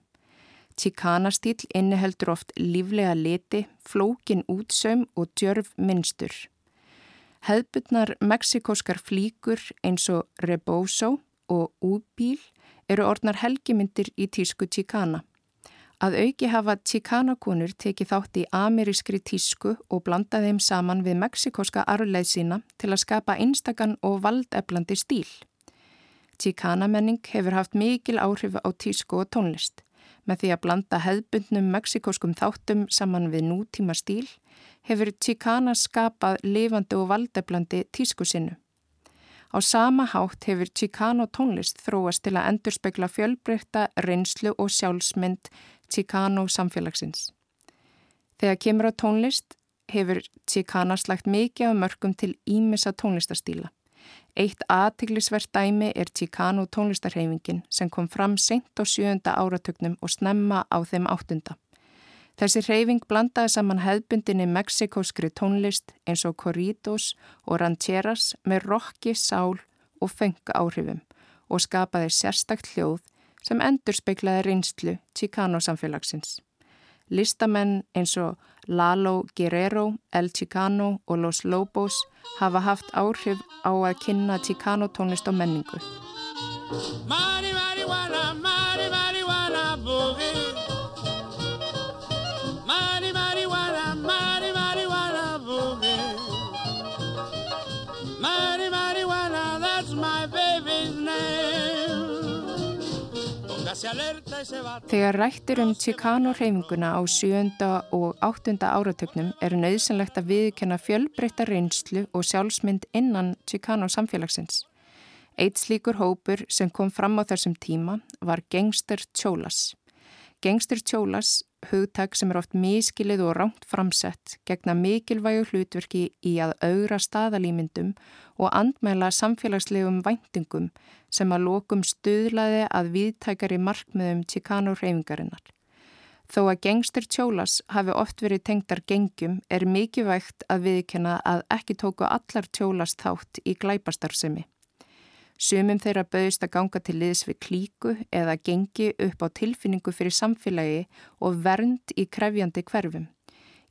Speaker 1: Chicana stíl inniheldur oft líflega liti, flókin útsaum og djörf minnstur. Hefðbundnar meksikóskar flíkur eins og rebozo og úbíl eru orðnar helgimyndir í tísku Chicana. Að auki hafa Chicana-konur tekið þátt í amerískri tísku og blanda þeim saman við meksikóska arleið sína til að skapa einstakann og valdeflandi stíl. Chicana-menning hefur haft mikil áhrif á tísku og tónlist. Með því að blanda hefðbundnum meksikóskum þáttum saman við nútíma stíl hefur Chicana skapað lifandi og valdeflandi tísku sinnu. Á sama hátt hefur Chicano tónlist þróast til að endurspegla fjölbreytta reynslu og sjálfsmynd Chicano samfélagsins. Þegar kemur á tónlist hefur Chicana slagt mikið af mörgum til ímissa tónlistastíla. Eitt aðtiklisvert dæmi er Chicano tónlistarhefingin sem kom fram sent á sjönda áratögnum og snemma á þeim áttunda. Þessi hreyfing blandaði saman hefbundinni meksikóskri tónlist eins og corridos og rancheras með rocki, sál og fenga áhrifum og skapaði sérstakt hljóð sem endur speiklaði reynslu Chicano samfélagsins. Listamenn eins og Lalo Guerrero, El Chicano og Los Lobos hafa haft áhrif á að kynna Chicano tónlist og menningu. Þegar rættir um Chicano reyfinguna á 7. og 8. áratögnum er nöðsynlegt að viðkjöna fjölbreytta reynslu og sjálfsmynd innan Chicano samfélagsins. Eitt slíkur hópur sem kom fram á þessum tíma var Gangster Cholas. Gangster Cholas hugtak sem er oft miskilið og rámt framsett gegna mikilvægu hlutverki í að augra staðalýmyndum og andmæla samfélagslegum væntingum sem að lokum stuðlaði að viðtækari markmiðum Chicano reyfingarinnar. Þó að gengstir tjólas hafi oft verið tengdar gengjum er mikilvægt að viðkjöna að ekki tóku allar tjólas þátt í glæpastarfsemi. Sumum þeirra bauðist að ganga til liðs við klíku eða gengi upp á tilfinningu fyrir samfélagi og vernd í krefjandi hverfum.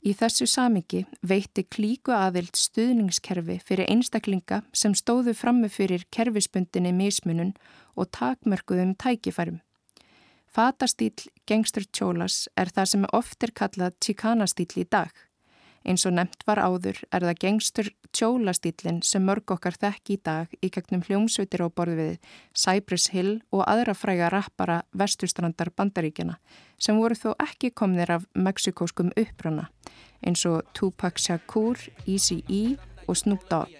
Speaker 1: Í þessu samingi veitti klíku aðild stuðningskerfi fyrir einstaklinga sem stóðu frammu fyrir kerfispundinni mismunun og takmörkuðum tækifærum. Fatastýl Gangster Cholas er það sem oft er kallað Chicana-stýl í dag. Eins og nefnt var áður er það gengstur tjólastýllin sem mörg okkar þekk í dag í gegnum hljómsveitir á borðu við Cypress Hill og aðra fræga rappara vestustrandar bandaríkjana sem voru þó ekki komnir af meksikóskum upprana eins og Tupac Shakur, Eazy-E og Snoop Dogg.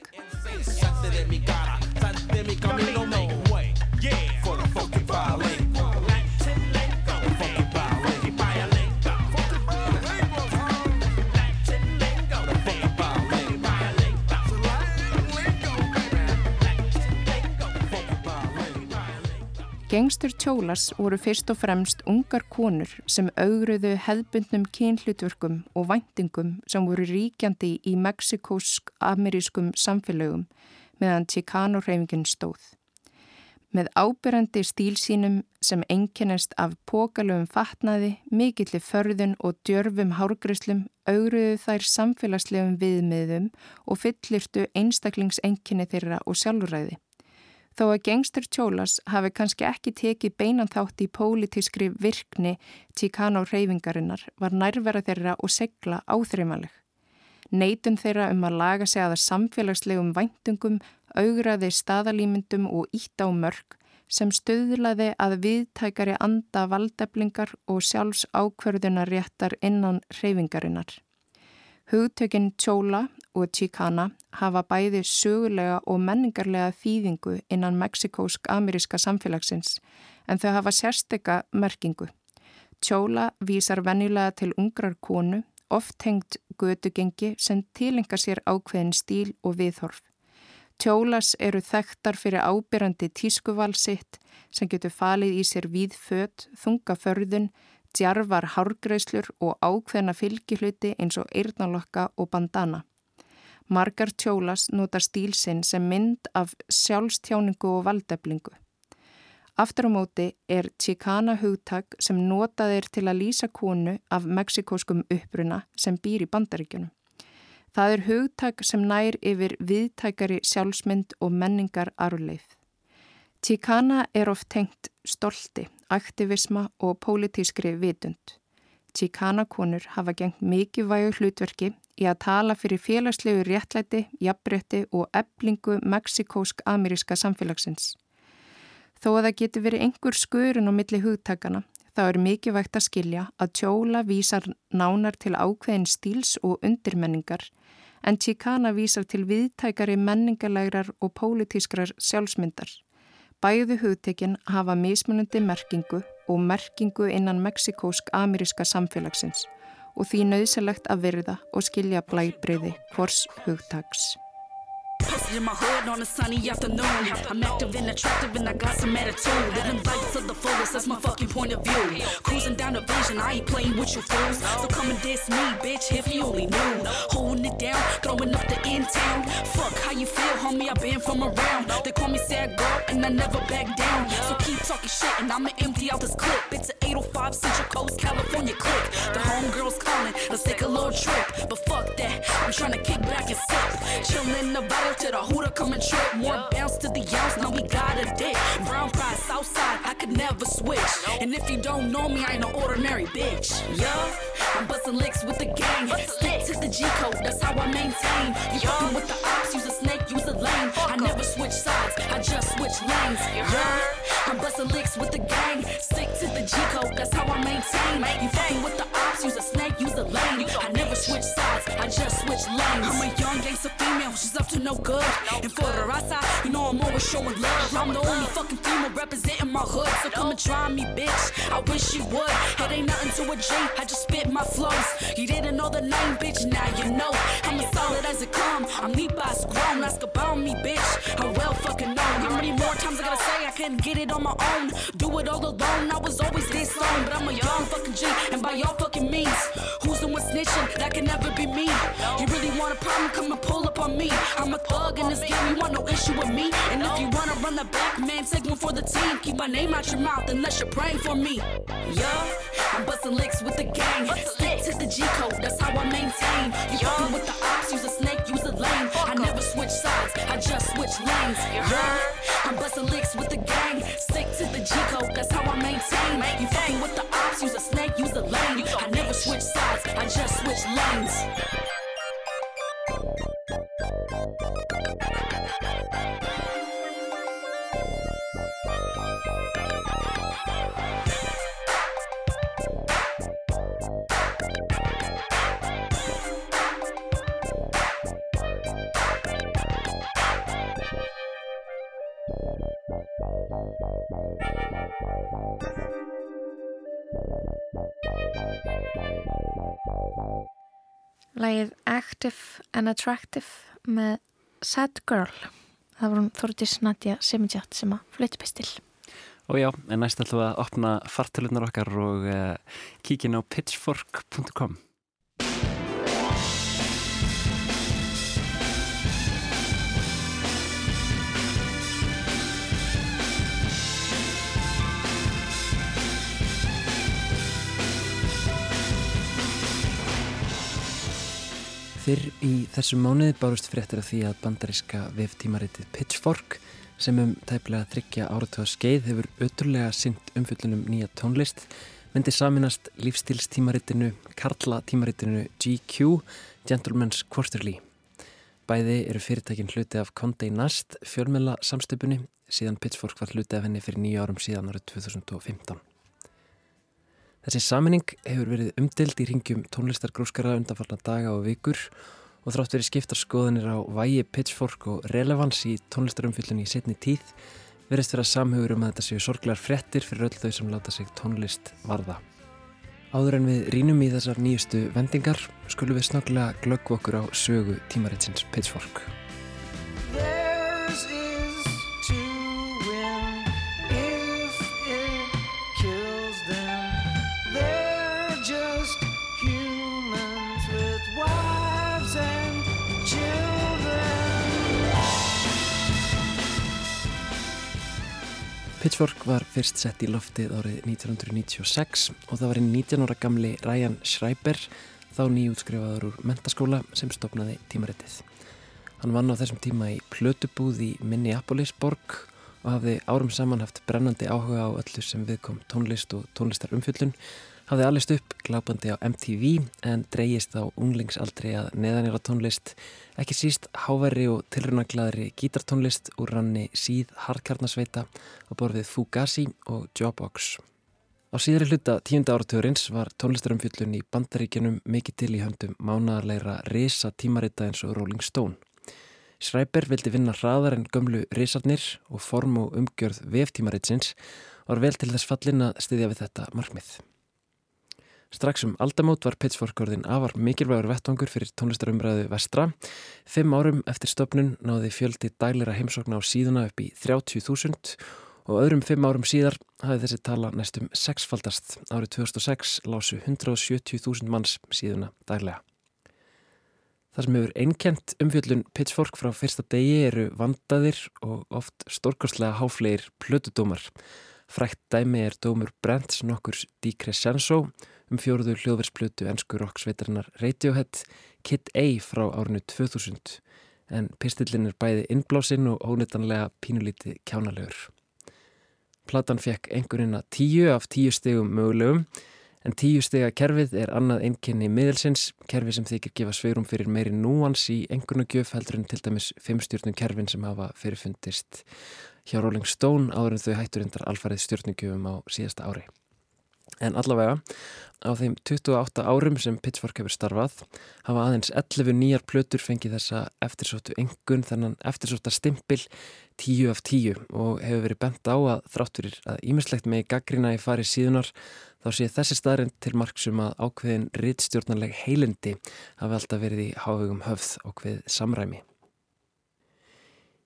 Speaker 1: Gengstur tjólas voru fyrst og fremst ungar konur sem augruðu hefðbundnum kynhlutverkum og væntingum sem voru ríkjandi í meksikósk-amerískum samfélögum meðan Chicano-hreyfingin stóð. Með ábyrjandi stílsínum sem enginnest af pókalöfum fatnaði, mikillir förðun og djörfum hárgrislum augruðu þær samfélagslegum viðmiðum og fyllirtu einstaklingsenginni þeirra og sjálfuræði. Þó að gengstur tjólas hafi kannski ekki tekið beinan þátt í pólitískri virkni Chicano reyfingarinnar var nærvera þeirra og segla áþreimaleg. Neitun þeirra um að laga sig aða samfélagslegum væntingum, augraði staðalýmyndum og ítt á mörg sem stöðlaði að viðtækari anda valdeflingar og sjálfs ákverðunaréttar innan reyfingarinnar. Hugtökinn tjóla og Chicana hafa bæði sögulega og menningarlega þýðingu innan meksikósk-ameríska samfélagsins en þau hafa sérstekka merkingu. Tjóla vísar venjulega til ungrar konu, oft hengt gödugengi sem tilengar sér ákveðin stíl og viðhorf. Tjólas eru þekktar fyrir ábyrrandi tískuvalsitt sem getur falið í sér víðföt, þungaförðun, djarvar hárgreislur og ákveðna fylgihluti eins og eirnalokka og bandana. Margar tjólas nota stílsinn sem mynd af sjálfstjáningu og valdeflingu. Aftur á móti er Chicana hugtak sem notað er til að lýsa konu af meksikóskum uppruna sem býr í bandaríkjunum. Það er hugtak sem nær yfir viðtækari sjálfsmynd og menningar arleif. Chicana er oft tengt stolti, aktivisma og pólitískri vitund. Chicana konur hafa gengt mikið vægu hlutverki í að tala fyrir félagslegu réttlæti, jafnbretti og eblingu meksikósk-ameríska samfélagsins. Þó að það geti verið einhver skurun á milli hugtakana, þá er mikilvægt að skilja að tjóla vísar nánar til ákveðin stíls og undirmenningar, en Chicana vísar til viðtækari menningalegrar og pólitískrar sjálfsmyndar. Bæðu hugtekin hafa mismunandi merkingu og merkingu innan meksikósk-ameríska samfélagsins og því nöðsilegt að virða og skilja blæbriði hvors hugtags. In my hood on a sunny afternoon. I'm active and attractive and I got some attitude. Living life to the fullest, that's my fucking point of view. Cruising down the vision, I ain't playing with you fools. So come and diss me, bitch, if you only knew. Holding it down, throwing up the in town. Fuck how you feel, homie, I been from around. They call me sad girl and I never back down. So keep talking shit and I'ma empty out this clip. It's an 805 Central Coast, California click. The homegirls calling, let's take a little trip. But fuck that, I'm trying to kick back and sip. Chillin' the bottle to the hooter come and trip. More bounce to the ounce, now we got a dick. Brown fries, south side, I could never switch. And if you don't know me, I ain't no ordinary bitch. Yeah, I'm busting licks with the gang. Stick to the G code, that's how I maintain. You fucking with the ops, use a snake, use a lane. I never switch sides, I just switch lanes. Yeah, I'm busting licks with the gang. Stick to the G code, that's how I
Speaker 8: maintain. You fucking with the ops, use a snake, use a lane. I never switch sides, I just switch lanes. I'm a young gangster female, she's up to no good. And for the rasa, you know I'm always showing love. I'm the only fucking female representing my hood. So come and try me, bitch. I wish you would. It ain't nothing to a G, I just spit my flows. You didn't know the name, bitch, now you know. I'm as solid as it come. I'm Levi's grown, ask about me, bitch. I'm well fucking known. How many more times I gotta say I couldn't get it on my own? Do it all alone, I was always this long. But I'm a young fucking G, and by y'all fucking means, who's the one snitching? That can never be me. You really want a problem? Come and pull up on me. I'm a thug in this game, you want no issue with me. And if you wanna run the back, man, take one for the team. Keep my name out your mouth unless you're praying for me. Yeah, I'm busting licks with the gang. Stick to the G code, that's how I maintain. You fucking with the ops, use a snake, use a lane. I never switch sides, I just switch lanes. Yeah, I'm busting licks with the gang. Stick to the G code, that's how I maintain. You fucking with the ops, use a snake, use a lane. I never switch sides, I just switch lanes.
Speaker 4: Lægið Active and Attractive með Sad Girl. Það var hún Þorgis Nadja Semidjátt sem að fluti bestil.
Speaker 5: Og já, en næst ætlum við að opna fartölunar okkar og uh, kíkina á pitchfork.com. Fyrr í þessu mánuði bárust fréttir af því að bandaríska veftímaritið Pitchfork sem um tæplega þryggja áratuga skeið hefur öturlega synt umfyllunum nýja tónlist myndi saminast lífstilstímaritinu, Karla tímaritinu GQ, Gentleman's Quarterly. Bæði eru fyrirtækin hluti af Condé Nast fjölmjöla samstöpunni síðan Pitchfork var hluti af henni fyrir nýja árum síðan árið 2015. Þessi saminning hefur verið umdild í ringjum tónlistargrúskara undanfarnar daga og vikur og þrátt verið skiptar skoðanir á vægi, pitchfork og relevans í tónlistarumfyllunni í setni tíð verist vera samhugur um að þetta séu sorglegar frettir fyrir öll þau sem láta sig tónlist varða. Áður en við rínum í þessar nýjustu vendingar skulum við snögglega glöggva okkur á sögu tímaritsins pitchfork. Pitchfork var fyrst sett í loftið árið 1996 og það var einn 19 ára gamli Ryan Schreiber, þá nýjútskrifaður úr mentaskóla sem stopnaði tímaritið. Hann vann á þessum tíma í plötubúð í Minneapolis borg og hafði árum saman haft brennandi áhuga á öllu sem viðkom tónlist og tónlistarumfyllun, hafði allist upp glápandi á MTV en dreyjist á unglingsaldri að neðanjara tónlist, ekki síst háverri og tilrunaglaðri gítartónlist úr ranni síð harkarnasveita á borfið Fugazi og Jawbox. Á síðari hluta tíunda áratugurins var tónlistarumfyllun í bandaríkjunum mikið til í höndum mánadarleira risa tímarita eins og Rolling Stone. Schreiber vildi vinna hraðar en gömlu risarnir og form og umgjörð veftímaritsins var vel til þess fallin að styðja við þetta markmið. Strax um aldamót var Pitchfork-orðin afar mikilvægur vettvangur fyrir tónlistarumræðu vestra. Fimm árum eftir stopnun náði fjöldi dælira heimsókna á síðuna upp í 30.000 og öðrum fimm árum síðar hafði þessi tala næstum sexfaldast. Árið 2006 lásu 170.000 manns síðuna dælega. Það sem hefur einkent umfjöllun Pitchfork frá fyrsta degi eru vandaðir og oft stórkostlega háflegir plötudómar. Frækt dæmi er dómur Brents nokkur Di Crescenzo um fjóruðu hljóðversplötu ennsku rocksveitarinnar Radiohead Kid A frá árinu 2000 en pistillin er bæði innblásinn og ónittanlega pínulíti kjánalegur. Platan fekk einhvernina tíu af tíu stegum mögulegum en tíu stega kerfið er annað einkenni miðelsins, kerfi sem þykir gefa sveirum fyrir meiri núans í einhvernugjöf heldur en til dæmis fimmstjórnum kerfin sem hafa fyrirfundist hjá Rolling Stone áður en þau hættur endar alfarið stjórnugjöfum á síðasta ári. En allavega, á þeim 28 árum sem Pitchfork hefur starfað hafa aðeins 11 nýjar plötur fengið þessa eftirsóttu engun þennan eftirsótta stimpil 10 af 10 og hefur verið bent á að þrátturir að ímislegt með gaggrina í fari síðunar þá sé þessi staðrind til marksum að ákveðin rittstjórnarleg heilindi hafi alltaf verið í hávegum höfð ákveð samræmi.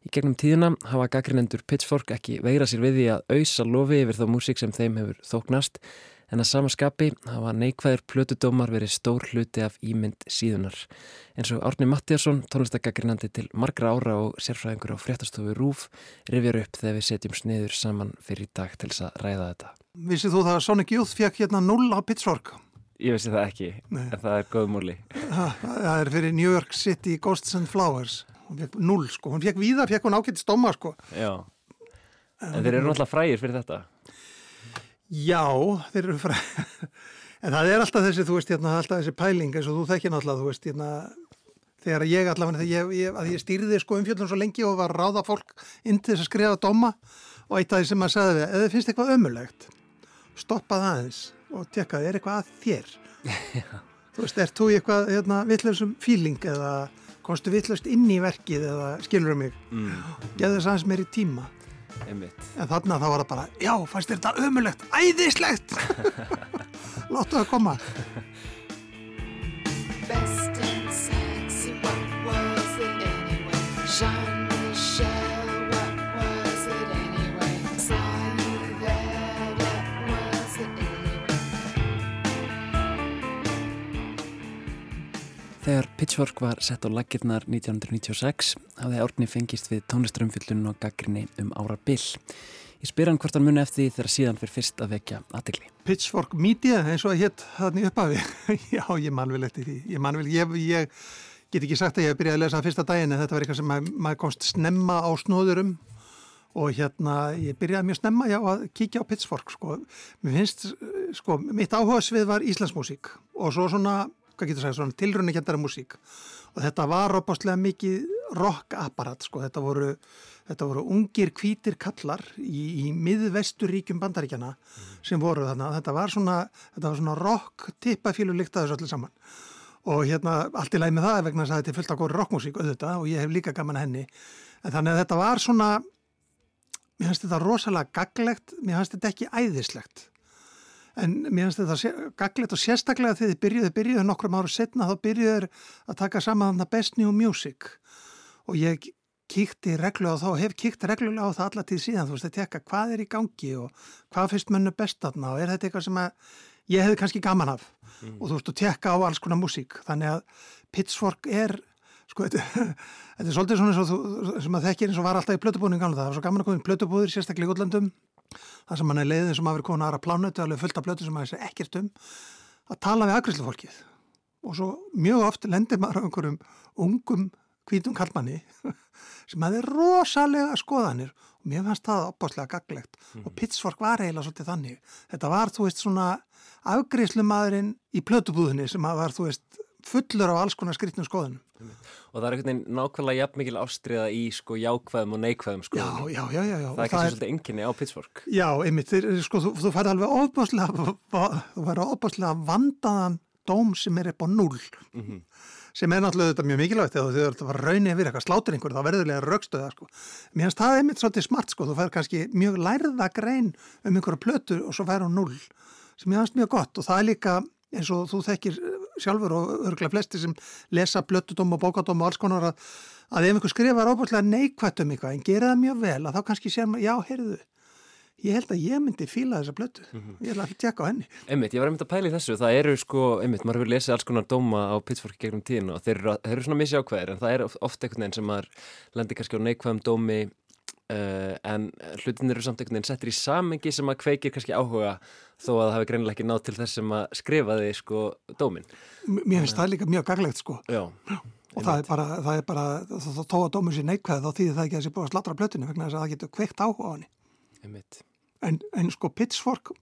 Speaker 5: Í gegnum tíðina hafa gaggrinendur Pitchfork ekki veira sér við því að auðsa lofi yfir þá músík sem þeim hefur þóknast en að samaskapi hafa neikvæðir plötudómar verið stór hluti af ímynd síðunar. En svo Árni Mattíasson, tónlistagaggrinandi til margra ára og sérfræðingur á fréttastofu Rúf, rifjar upp þegar við setjum sniður saman fyrir í dag til þess að ræða þetta.
Speaker 9: Vissið þú það að Sonic Youth fekk hérna 0 á Pitchfork?
Speaker 5: Ég vissi það ekki, Nei. en það er góðmúli.
Speaker 9: Það er fyrir New York City Ghosts and Flowers. Hún fekk 0 sko, hún fekk víða, fekk hún ákveðt stóma sko.
Speaker 5: Já, en, þeir eru náttúrulega frægir fyrir þetta.
Speaker 9: Já, þeir eru frá en það er alltaf þessi, þú veist, hérna, alltaf þessi pæling eins og þú þekkir náttúrulega, þú veist, hérna þegar ég allavega, þegar ég, ég, ég stýrði sko umfjöldum svo lengi og var ráða fólk inn til þess að skrifa doma og eitt af því sem maður sagði við, eða finnst eitthvað ömulegt stoppað aðeins og tekkaði, er eitthvað að þér þú veist, ert þú í eitthvað hérna, vittlausum fíling eða komstu vittlaust inn í verkið eða skilur um mig mm. geðu þess aðeins meir í tíma
Speaker 5: Einmitt.
Speaker 9: En þarna þá var það bara, já, fannst þetta ömulegt, æðislegt, láttu það koma. Þegar Pitchfork var sett á lagirnar 1996 hafði Árni fengist við tónlistrumfyllun og gaggrinni um ára bill. Ég spyr hann hvort hann muni eftir þegar síðan fyrir fyrst að vekja aðtegli. Pitchfork Media eins og að hétt hann í upphafi. Já, ég man vel eftir því. Ég man vel, ég, ég get ekki sagt að ég hef byrjaði að lesa fyrsta daginn en þetta var eitthvað sem mað, maður komst snemma á snóðurum og hérna ég byrjaði mjög snemma já að kíkja á Pitchfork sko. Mér finnst, sko, mitt áhuga svið var Íslandsmusík og svo svona hvað getur svona tilrunni kjentara músík. Og þetta var opastlega mikið rock-apparat, sko, þetta voru þetta voru ungir kvítir kallar í, í miðvesturíkjum bandaríkjana mm. sem voru þarna, þetta var svona þetta var svona rock-tippafílu líkt að þessu allir saman. Og hérna allt í læg með það vegna þess að þetta er fullt af góri rockmusík auðvitað og ég hef líka gaman henni. En þannig að þetta var svona mér finnst þetta rosalega gaglegt, mér finnst þetta ekki æðislegt en mér finnst þetta gaglet og sérstaklega þegar þið byrjuðu, byrjuðu nokkrum ára setna þá byrjuður að taka saman þarna Best New Music. Og ég kíkti reglulega á það og hef kíkt reglulega á það alla tíð síðan, þú veist, að tekka hvað er í gangi og hvað finnst mönnu best þarna? Og er þetta eitthvað sem ég hefði kannski gaman af? Mm. og þú veist, að tekka á alls konar músík, þannig að Pitchfork er sko, þetta, þetta er svolítið svona svo, sem að þekkir eins og var alltaf í plötubúning það. Var svo gaman að koma í plötubúður, sérstaklega í útlandum það sem hann er leiðin sem hafi komin aðra plánutu alveg fullt af blötu sem hafi ekkert um að tala við aðgriðslufólkið og svo mjög oft lendir maður á einhverjum ungum hvítum kallmanni sem hafi rosalega skoðanir. Og mér fannst það opbáslega gaglegt mm. og Pittsfork var eiginlega svolítið þannig. Þetta var þú veist svona afgriðslumadurinn í plötubúðinni sem var þú veist fullur á alls konar skrittnum skoðunum.
Speaker 5: Og það er einhvern veginn nákvæmlega jafn mikil ástriða í sko jákvæðum og neikvæðum sko
Speaker 9: já, já, já, já, já.
Speaker 5: það er ekki svolítið enginni á Pittsburgh.
Speaker 9: Já, einmitt, þeir, sko, þú, þú fær alveg ofbáslega þú fær ofbáslega vandaðan dóm sem er upp á null mm -hmm. sem er náttúrulega þetta mjög mikilvægt. Þegar þú þurft að fara raunið við eitthvað slátur einhver þá verðurlega raukstöða sko. mér finnst það einmitt svolítið smart sko, þú fær kannski mjög lærða grein um einhverju plötu og svo fær hún null sem ég finnst mjög gott. Og það er líka eins og þú þekkir sjálfur og örgulega flesti sem lesa blöttudóm og bókadóm og alls konar að, að ef einhver skrifar óbúrslega neikvætt um eitthvað en gera það mjög vel að þá kannski sér maður, já, heyrðu ég held að ég myndi fíla þessa blöttu mm -hmm. ég ætla að tjekka á henni.
Speaker 5: Emmitt, ég var einmitt að pæli þessu, það eru sko Emmitt, maður hefur lesið alls konar dóma á Pittsburgh gegnum tíðin og þeir eru, þeir eru svona missi ákveðir en það er ofta einhvern veginn sem maður lendir kannski á neikvæðum dómi uh, en hlutin eru samt einhvern veginn settir í samengi sem að kveikir kannski áhuga þó að það hefur greinilega ekki nátt til þess sem að skrifa þig sko dómin.
Speaker 9: Mér finnst það líka mjög gaglegt sko.
Speaker 5: Já.
Speaker 9: Og það er bara, það er bara, þá tóa dómur sér neikvæð þá þýðir það ekki að það sé búið að slatra plötinu vegna þess að það getur kveikt áhuga á henni. En, en sko Pitchfork,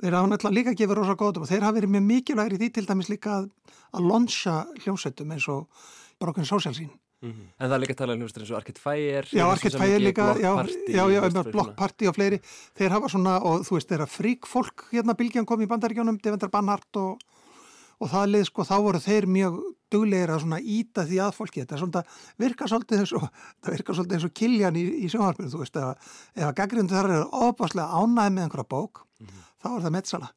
Speaker 9: þeir hafa náttúrulega líka gefið rosa góðum og þeir hafa verið mjög mikilvægri því til dæmis líka að, að lonsja hljómsveitum eins og Broken Social Scene
Speaker 5: Mm -hmm. En það er líka að tala um hljómsveitir eins og Arcade Fire
Speaker 9: Já, Arcade Fire líka, já, já, já Block Party og fleiri, þeir hafa svona og þú veist, þeirra frík fólk hérna Bilgjan kom í bandaríkjónum, Devendar Banhart og, og það leið, sko, þá voru þeir mjög duglegir að svona íta því að fólki þetta er svona, virkar svolítið eins og það virkar svolítið eins og kiljan í, í sjónvarpinu þú veist, ef, að gaggrindu þar eru ofbáslega ánæði með einhverja bók mm -hmm. þá er það meðsala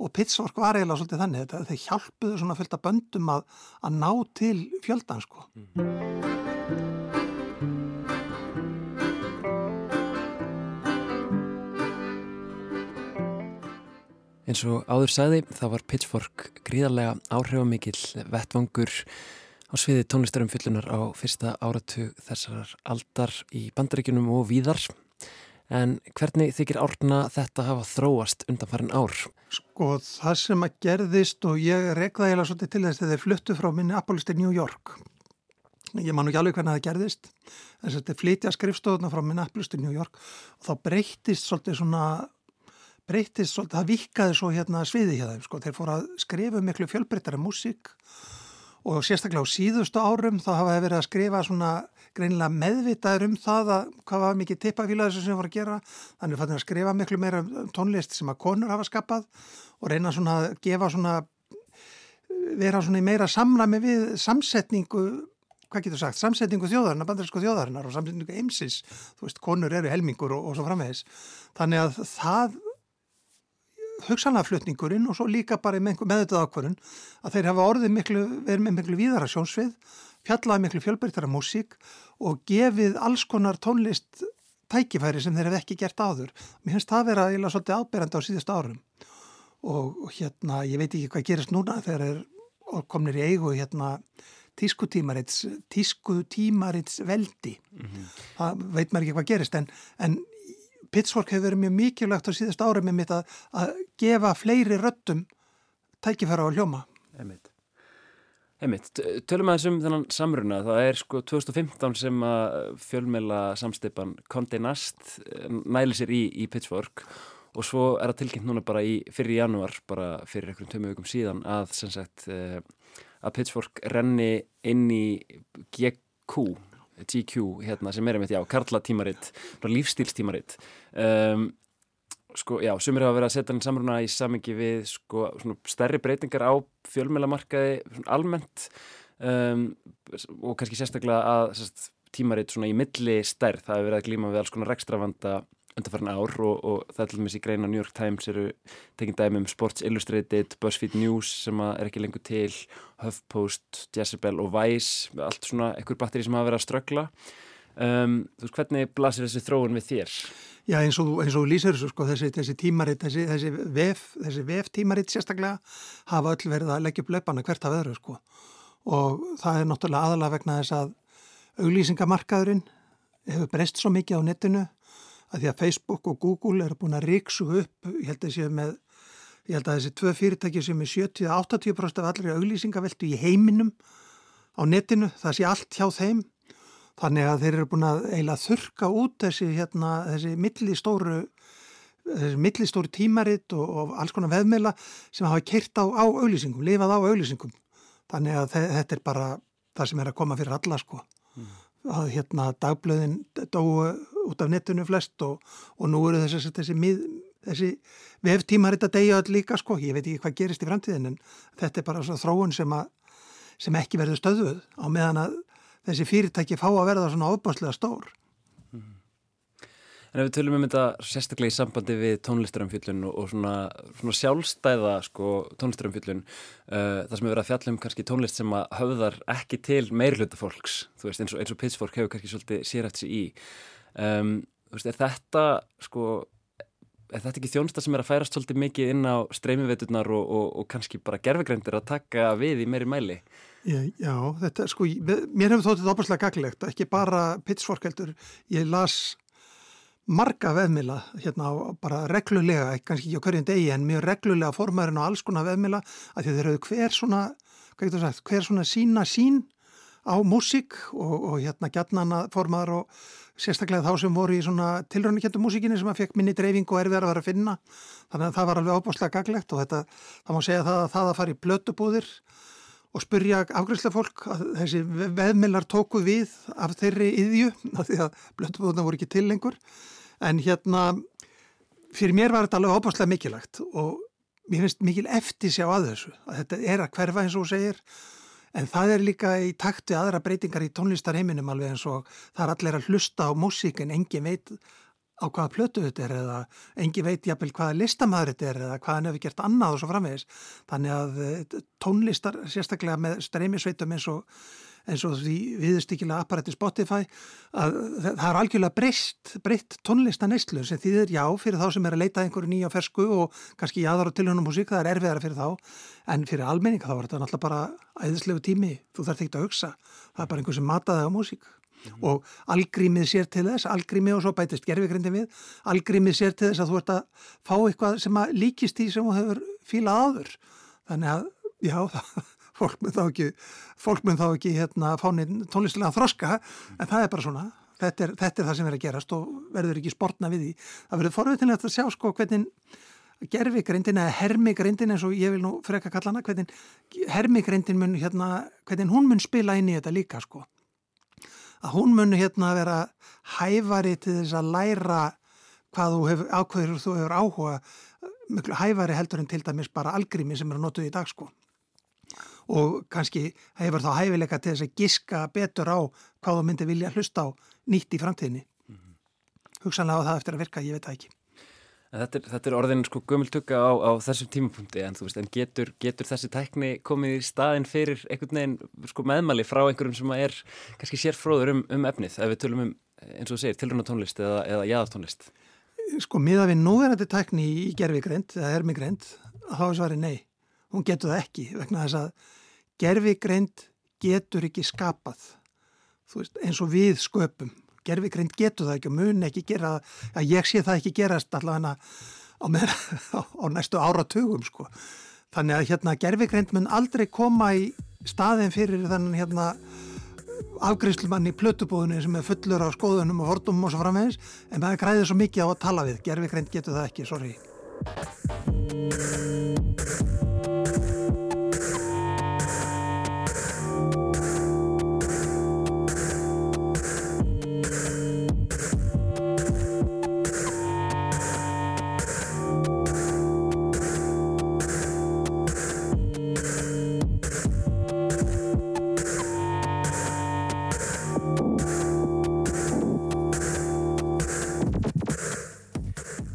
Speaker 9: og Pittsburgh var eiginlega svolítið þannig þetta, þeir hjálpuðu svona fylgta böndum að, að ná til fjöldan sko.
Speaker 5: Eins og áður sagði þá var Pitchfork gríðarlega áhrifamikill vettvangur á sviði tónlistarum fyllunar á fyrsta áratug þessar aldar í bandaríkunum og víðar En hvernig þykir árna þetta hafa þróast undan farin ár?
Speaker 9: Sko það sem að gerðist og ég rekða eiginlega svolítið til þess að þeir fluttu frá Minneapolis til New York. Ég man ekki alveg hvernig það gerðist. Þess að þeir flytja skrifstofuna frá Minneapolis til New York og þá breytist svolítið svona, breytist svolítið, það vikaði svo hérna sviði þeim. Sko þeir fóru að skrifa miklu fjölbreytara músík og sérstaklega á síðustu árum þá hafa þeir verið að skrifa svona greinilega meðvitaður um það að hvað var mikið tippafíla þessu sem voru að gera. Þannig fannir að skrifa miklu meira um tónlist sem að konur hafa skapað og reyna svona að gefa svona vera svona í meira samræmi við samsetningu hvað getur sagt, samsetningu þjóðarinnar, bandarísku þjóðarinnar og samsetningu eimsis, þú veist, konur eru helmingur og, og svo framvegis. Þannig að það hugsanlega flutningurinn og svo líka bara með þetta ákvörun að þeir hafa orðið miklu, verið með miklu víðara sjónsvið fjallaði miklu fjölbyrtara músík og gefið alls konar tónlist tækifæri sem þeir hef ekki gert áður. Mér finnst það vera eða svolítið áberandi á síðust árum og hérna, ég veit ekki hvað gerist núna þegar er komnir í eigu hérna tískutímarits tískutímarits veldi mm -hmm. það veit maður ekki hvað gerist en, en Pittsburgh hefur verið mjög mikilvægt á síðust árum með mitt að, að gefa fleiri röttum tækifæra á hljóma
Speaker 5: Einmitt. Einmitt, tölum aðeins um þennan samruna, það er sko 2015 sem að fjölmeila samsteipan Condé Nast eh, næli sér í, í Pittsburgh og svo er það tilkynnt núna bara í fyrir januar, bara fyrir einhverjum tömu vikum síðan að sagt eh, að Pittsburgh renni inn í GQ, GQ hérna sem er einmitt, já, Karla tímaritt, lífstílstímaritt um, sko, já, sumir hafa verið að setja hann samruna í samingi við sko, stærri breytingar á fjölmjölamarkaði almennt um, og kannski sérstaklega að sérst, tímaritt í milli stærð, það hefur verið að glíma við alls konar rekstravanda undarfærin ár og, og það er til dæmis í greina New York Times eru tekinn dæmi um Sports Illustrated, BuzzFeed News sem er ekki lengur til, HuffPost, Jezebel og Vice, allt svona ekkur batteri sem hafa verið að ströggla um, þú veist, hvernig blasir þessi þróun við þér?
Speaker 9: Já eins og, eins og lýsir þessu sko þessi, þessi tímaritt, þessi, þessi vef þessi vef tímaritt sérstaklega hafa öll verið að leggja upp löpana hvert af öðru sko og það er náttúrulega aðalega vegna þess að auglýsingamarkaðurinn hefur breyst svo mikið á netinu að því að Facebook og Google eru búin að ríksu upp, ég held að, með, ég held að þessi tvö fyrirtæki sem er 70-80% af allri auglýsingaveltu í heiminum á netinu, það sé allt hjá þeim Þannig að þeir eru búin að eiginlega þurka út þessi, hérna, þessi millistóru, þessi millistóru tímaritt og, og alls konar veðmila sem hafa keirt á, á auðlýsingum, lifað á auðlýsingum. Þannig að þetta er bara það sem er að koma fyrir alla sko. Mm. Að hérna dagblöðin dói út af netinu flest og, og nú eru þessi, þessi, þessi veftímaritt að deyja öll líka sko. Ég veit ekki hvað gerist í framtíðin en þetta er bara þróun sem, að, sem ekki verður stöðuð á meðan að þessi fyrirtæki fá að verða svona ábáslega stór.
Speaker 5: En ef við tölum um þetta sérstaklega í sambandi við tónlistaramfjöllun og svona, svona sjálfstæða sko, tónlistaramfjöllun, uh, það sem hefur verið að fjalla um kannski tónlist sem að höfðar ekki til meirluta fólks, þú veist eins og, og Pitchfork hefur kannski svolítið sér eftir sig í. Um, þú veist, er þetta sko er þetta ekki þjónsta sem er að færast svolítið mikið inn á streymiveturnar og, og, og kannski bara gerfegrændir að taka við í meiri mæli?
Speaker 9: Já, þetta sko, mér hefur þóttið opaslega gaglegt, ekki bara Pittsfork heldur, ég las marga veðmila hérna bara reglulega, kannski ekki á hverjum degi en mjög reglulega formærin á alls konar veðmila að þeir eru hver svona, hvað getur sagt, hver svona sína sín á músík og, og hérna gætnana formæður og sérstaklega þá sem voru í svona tilröndikjöndu músíkinni sem að fekk minni dreifing og erfiðar að vera að finna. Þannig að það var alveg ábúrslega gaglegt og þetta, það má segja það að það að fara í blötubúðir og spurja afgræslega fólk að þessi veðmillar tóku við af þeirri yðju af því að blöndubúðuna voru ekki til lengur. En hérna fyrir mér var þetta alveg óbáslega mikilvægt og mér finnst mikil eftir sjá að þessu að þetta er að hverfa eins og segir. En það er líka í takt við aðra breytingar í tónlistarheiminum alveg eins og það er allir að hlusta á músík en engin veit á hvaða plötu þetta er eða engi veit jafnvel hvaða listamæður þetta er eða hvaða hann hefur gert annað og svo framvegis. Þannig að eh, tónlistar sérstaklega með streymisveitum eins og, eins og því viðstíkilega apparati Spotify að það er algjörlega breyst, breytt tónlistaneyslu sem þýðir já fyrir þá sem er að leita einhverju nýja fersku og kannski jáðar og tilhjónum músík það er erfiðara fyrir þá. En fyrir almenning þá er þetta náttúrulega bara æðislegu tími, þú þarf ekki það mm og algrímið sér til þess, algrímið og svo bætist gerfigrindin við, algrímið sér til þess að þú ert að fá eitthvað sem að líkist í sem þú hefur fílað áður. Þannig að, já, fólk mun þá ekki, fólk mun þá ekki hérna fánin tónlistilega þroska en það er bara svona, þetta er, þetta er það sem er að gerast og verður ekki sportna við því. Það verður forvitinlegt að sjá sko hvernig gerfigrindin eða hermigrindin eins og ég vil nú freka kalla hana hvernig hermigrindin mun hérna, hvernig hún mun spila inn í þetta líka sko að hún muni hérna að vera hæfari til þess að læra hvað þú hefur, ákveður þú hefur áhuga mjög hæfari heldur en til dæmis bara algrími sem eru notuð í dag sko. Og kannski hefur þá hæfileika til þess að giska betur á hvað þú myndi vilja hlusta á nýtt í framtíðinni. -hmm. hugsanlega á það eftir að virka, ég veit það ekki
Speaker 5: Þetta er, þetta er orðin sko gömultugga á, á þessum tímapunkti en veist, en getur, getur þessi tækni komið í staðin fyrir einhvern veginn sko meðmali frá einhverjum sem er kannski sérfróður um, um efnið ef við tölum um, eins og segir, tilrunatónlist eða, eða jáðartónlist?
Speaker 9: Sko, miða við núverandi tækni í gerfigreind eða hermigreind, þá er svarið nei hún getur það ekki, vegna þess að gerfigreind getur ekki skapað veist, eins og við sköpum gerfikrind getur það ekki og mun ekki gera að ég sé það ekki gerast allavega á, á næstu áratugum sko. Þannig að hérna gerfikrind mun aldrei koma í staðin fyrir þannig hérna afgriðslumann í plötubúðinu sem er fullur á skoðunum og hordumum og svo framvegis en það græðir svo mikið á að tala við gerfikrind getur það ekki, sorry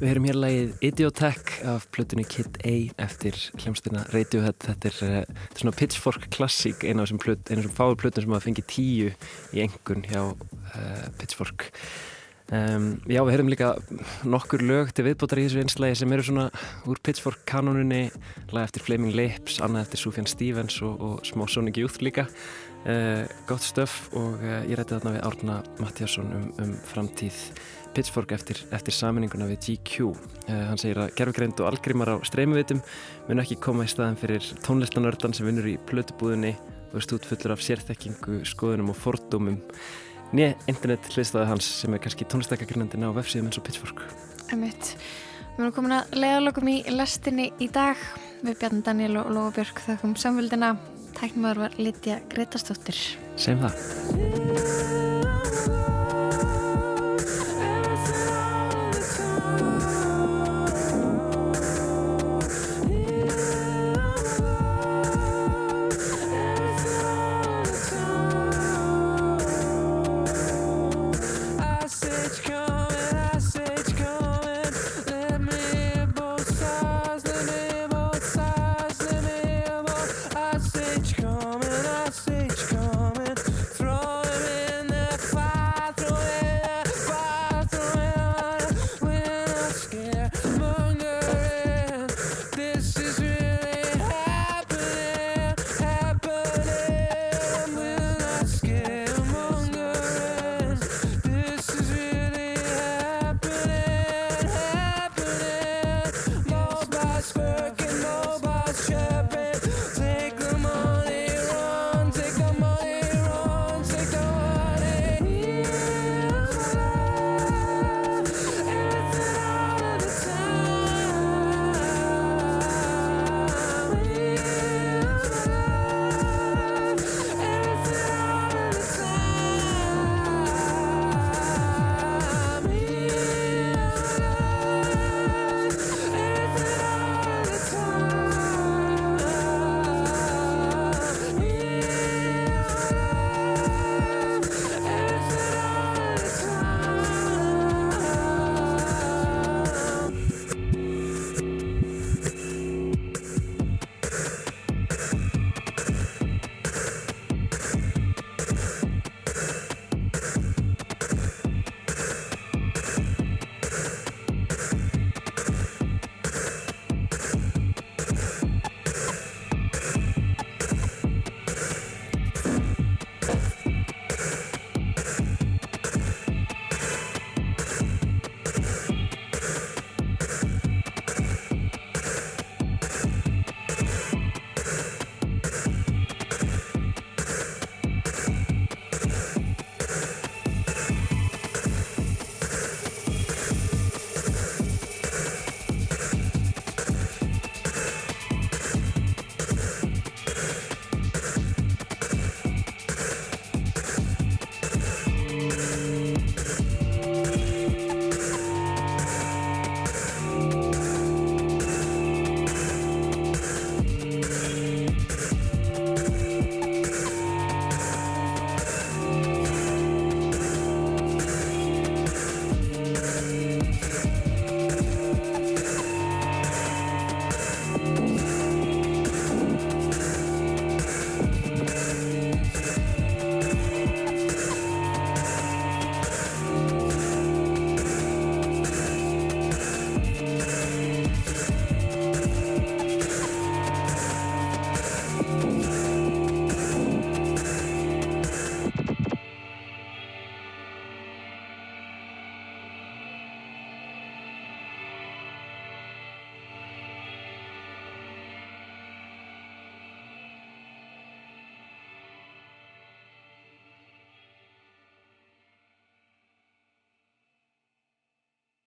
Speaker 5: Við heyrum hér lagið Idiotech af plötunni Kid A eftir hljómsdýrna Radiohead. Þetta er, uh, þetta er svona Pitchfork klassík, eina af þessum fáur plötun sem hafa fengið tíu í engun hjá uh, Pitchfork. Um, já, við heyrum líka nokkur lög til viðbótar í þessu einslægi sem eru svona úr Pitchfork kanonunni, lag eftir Flaming Lips, annað eftir Sufjan Stevens og, og smá Sonic Youth líka. Uh, gott stöf og ég rætti þarna við Árna Mattiasson um, um framtíð Pitchfork eftir, eftir saminninguna við GQ. Eh, hann segir að gerfugreind og algrímar á streymuvitum mun ekki koma í staðan fyrir tónlistanördan sem vinnur í plötubúðinni og er stút fullur af sérþekkingu, skoðunum og fordómum. Nýja internet hliðstæði hans sem er kannski tónlistakakrinnandina á vefsíðum eins og Pitchfork.
Speaker 4: Emitt. Við erum komin að leiðalokum í lestinni í dag. Við Bjarni Daniel og Lóa Björk þakkum samvöldina. Tæknumöður var Lítja Gretastóttir.
Speaker 5: Sem það.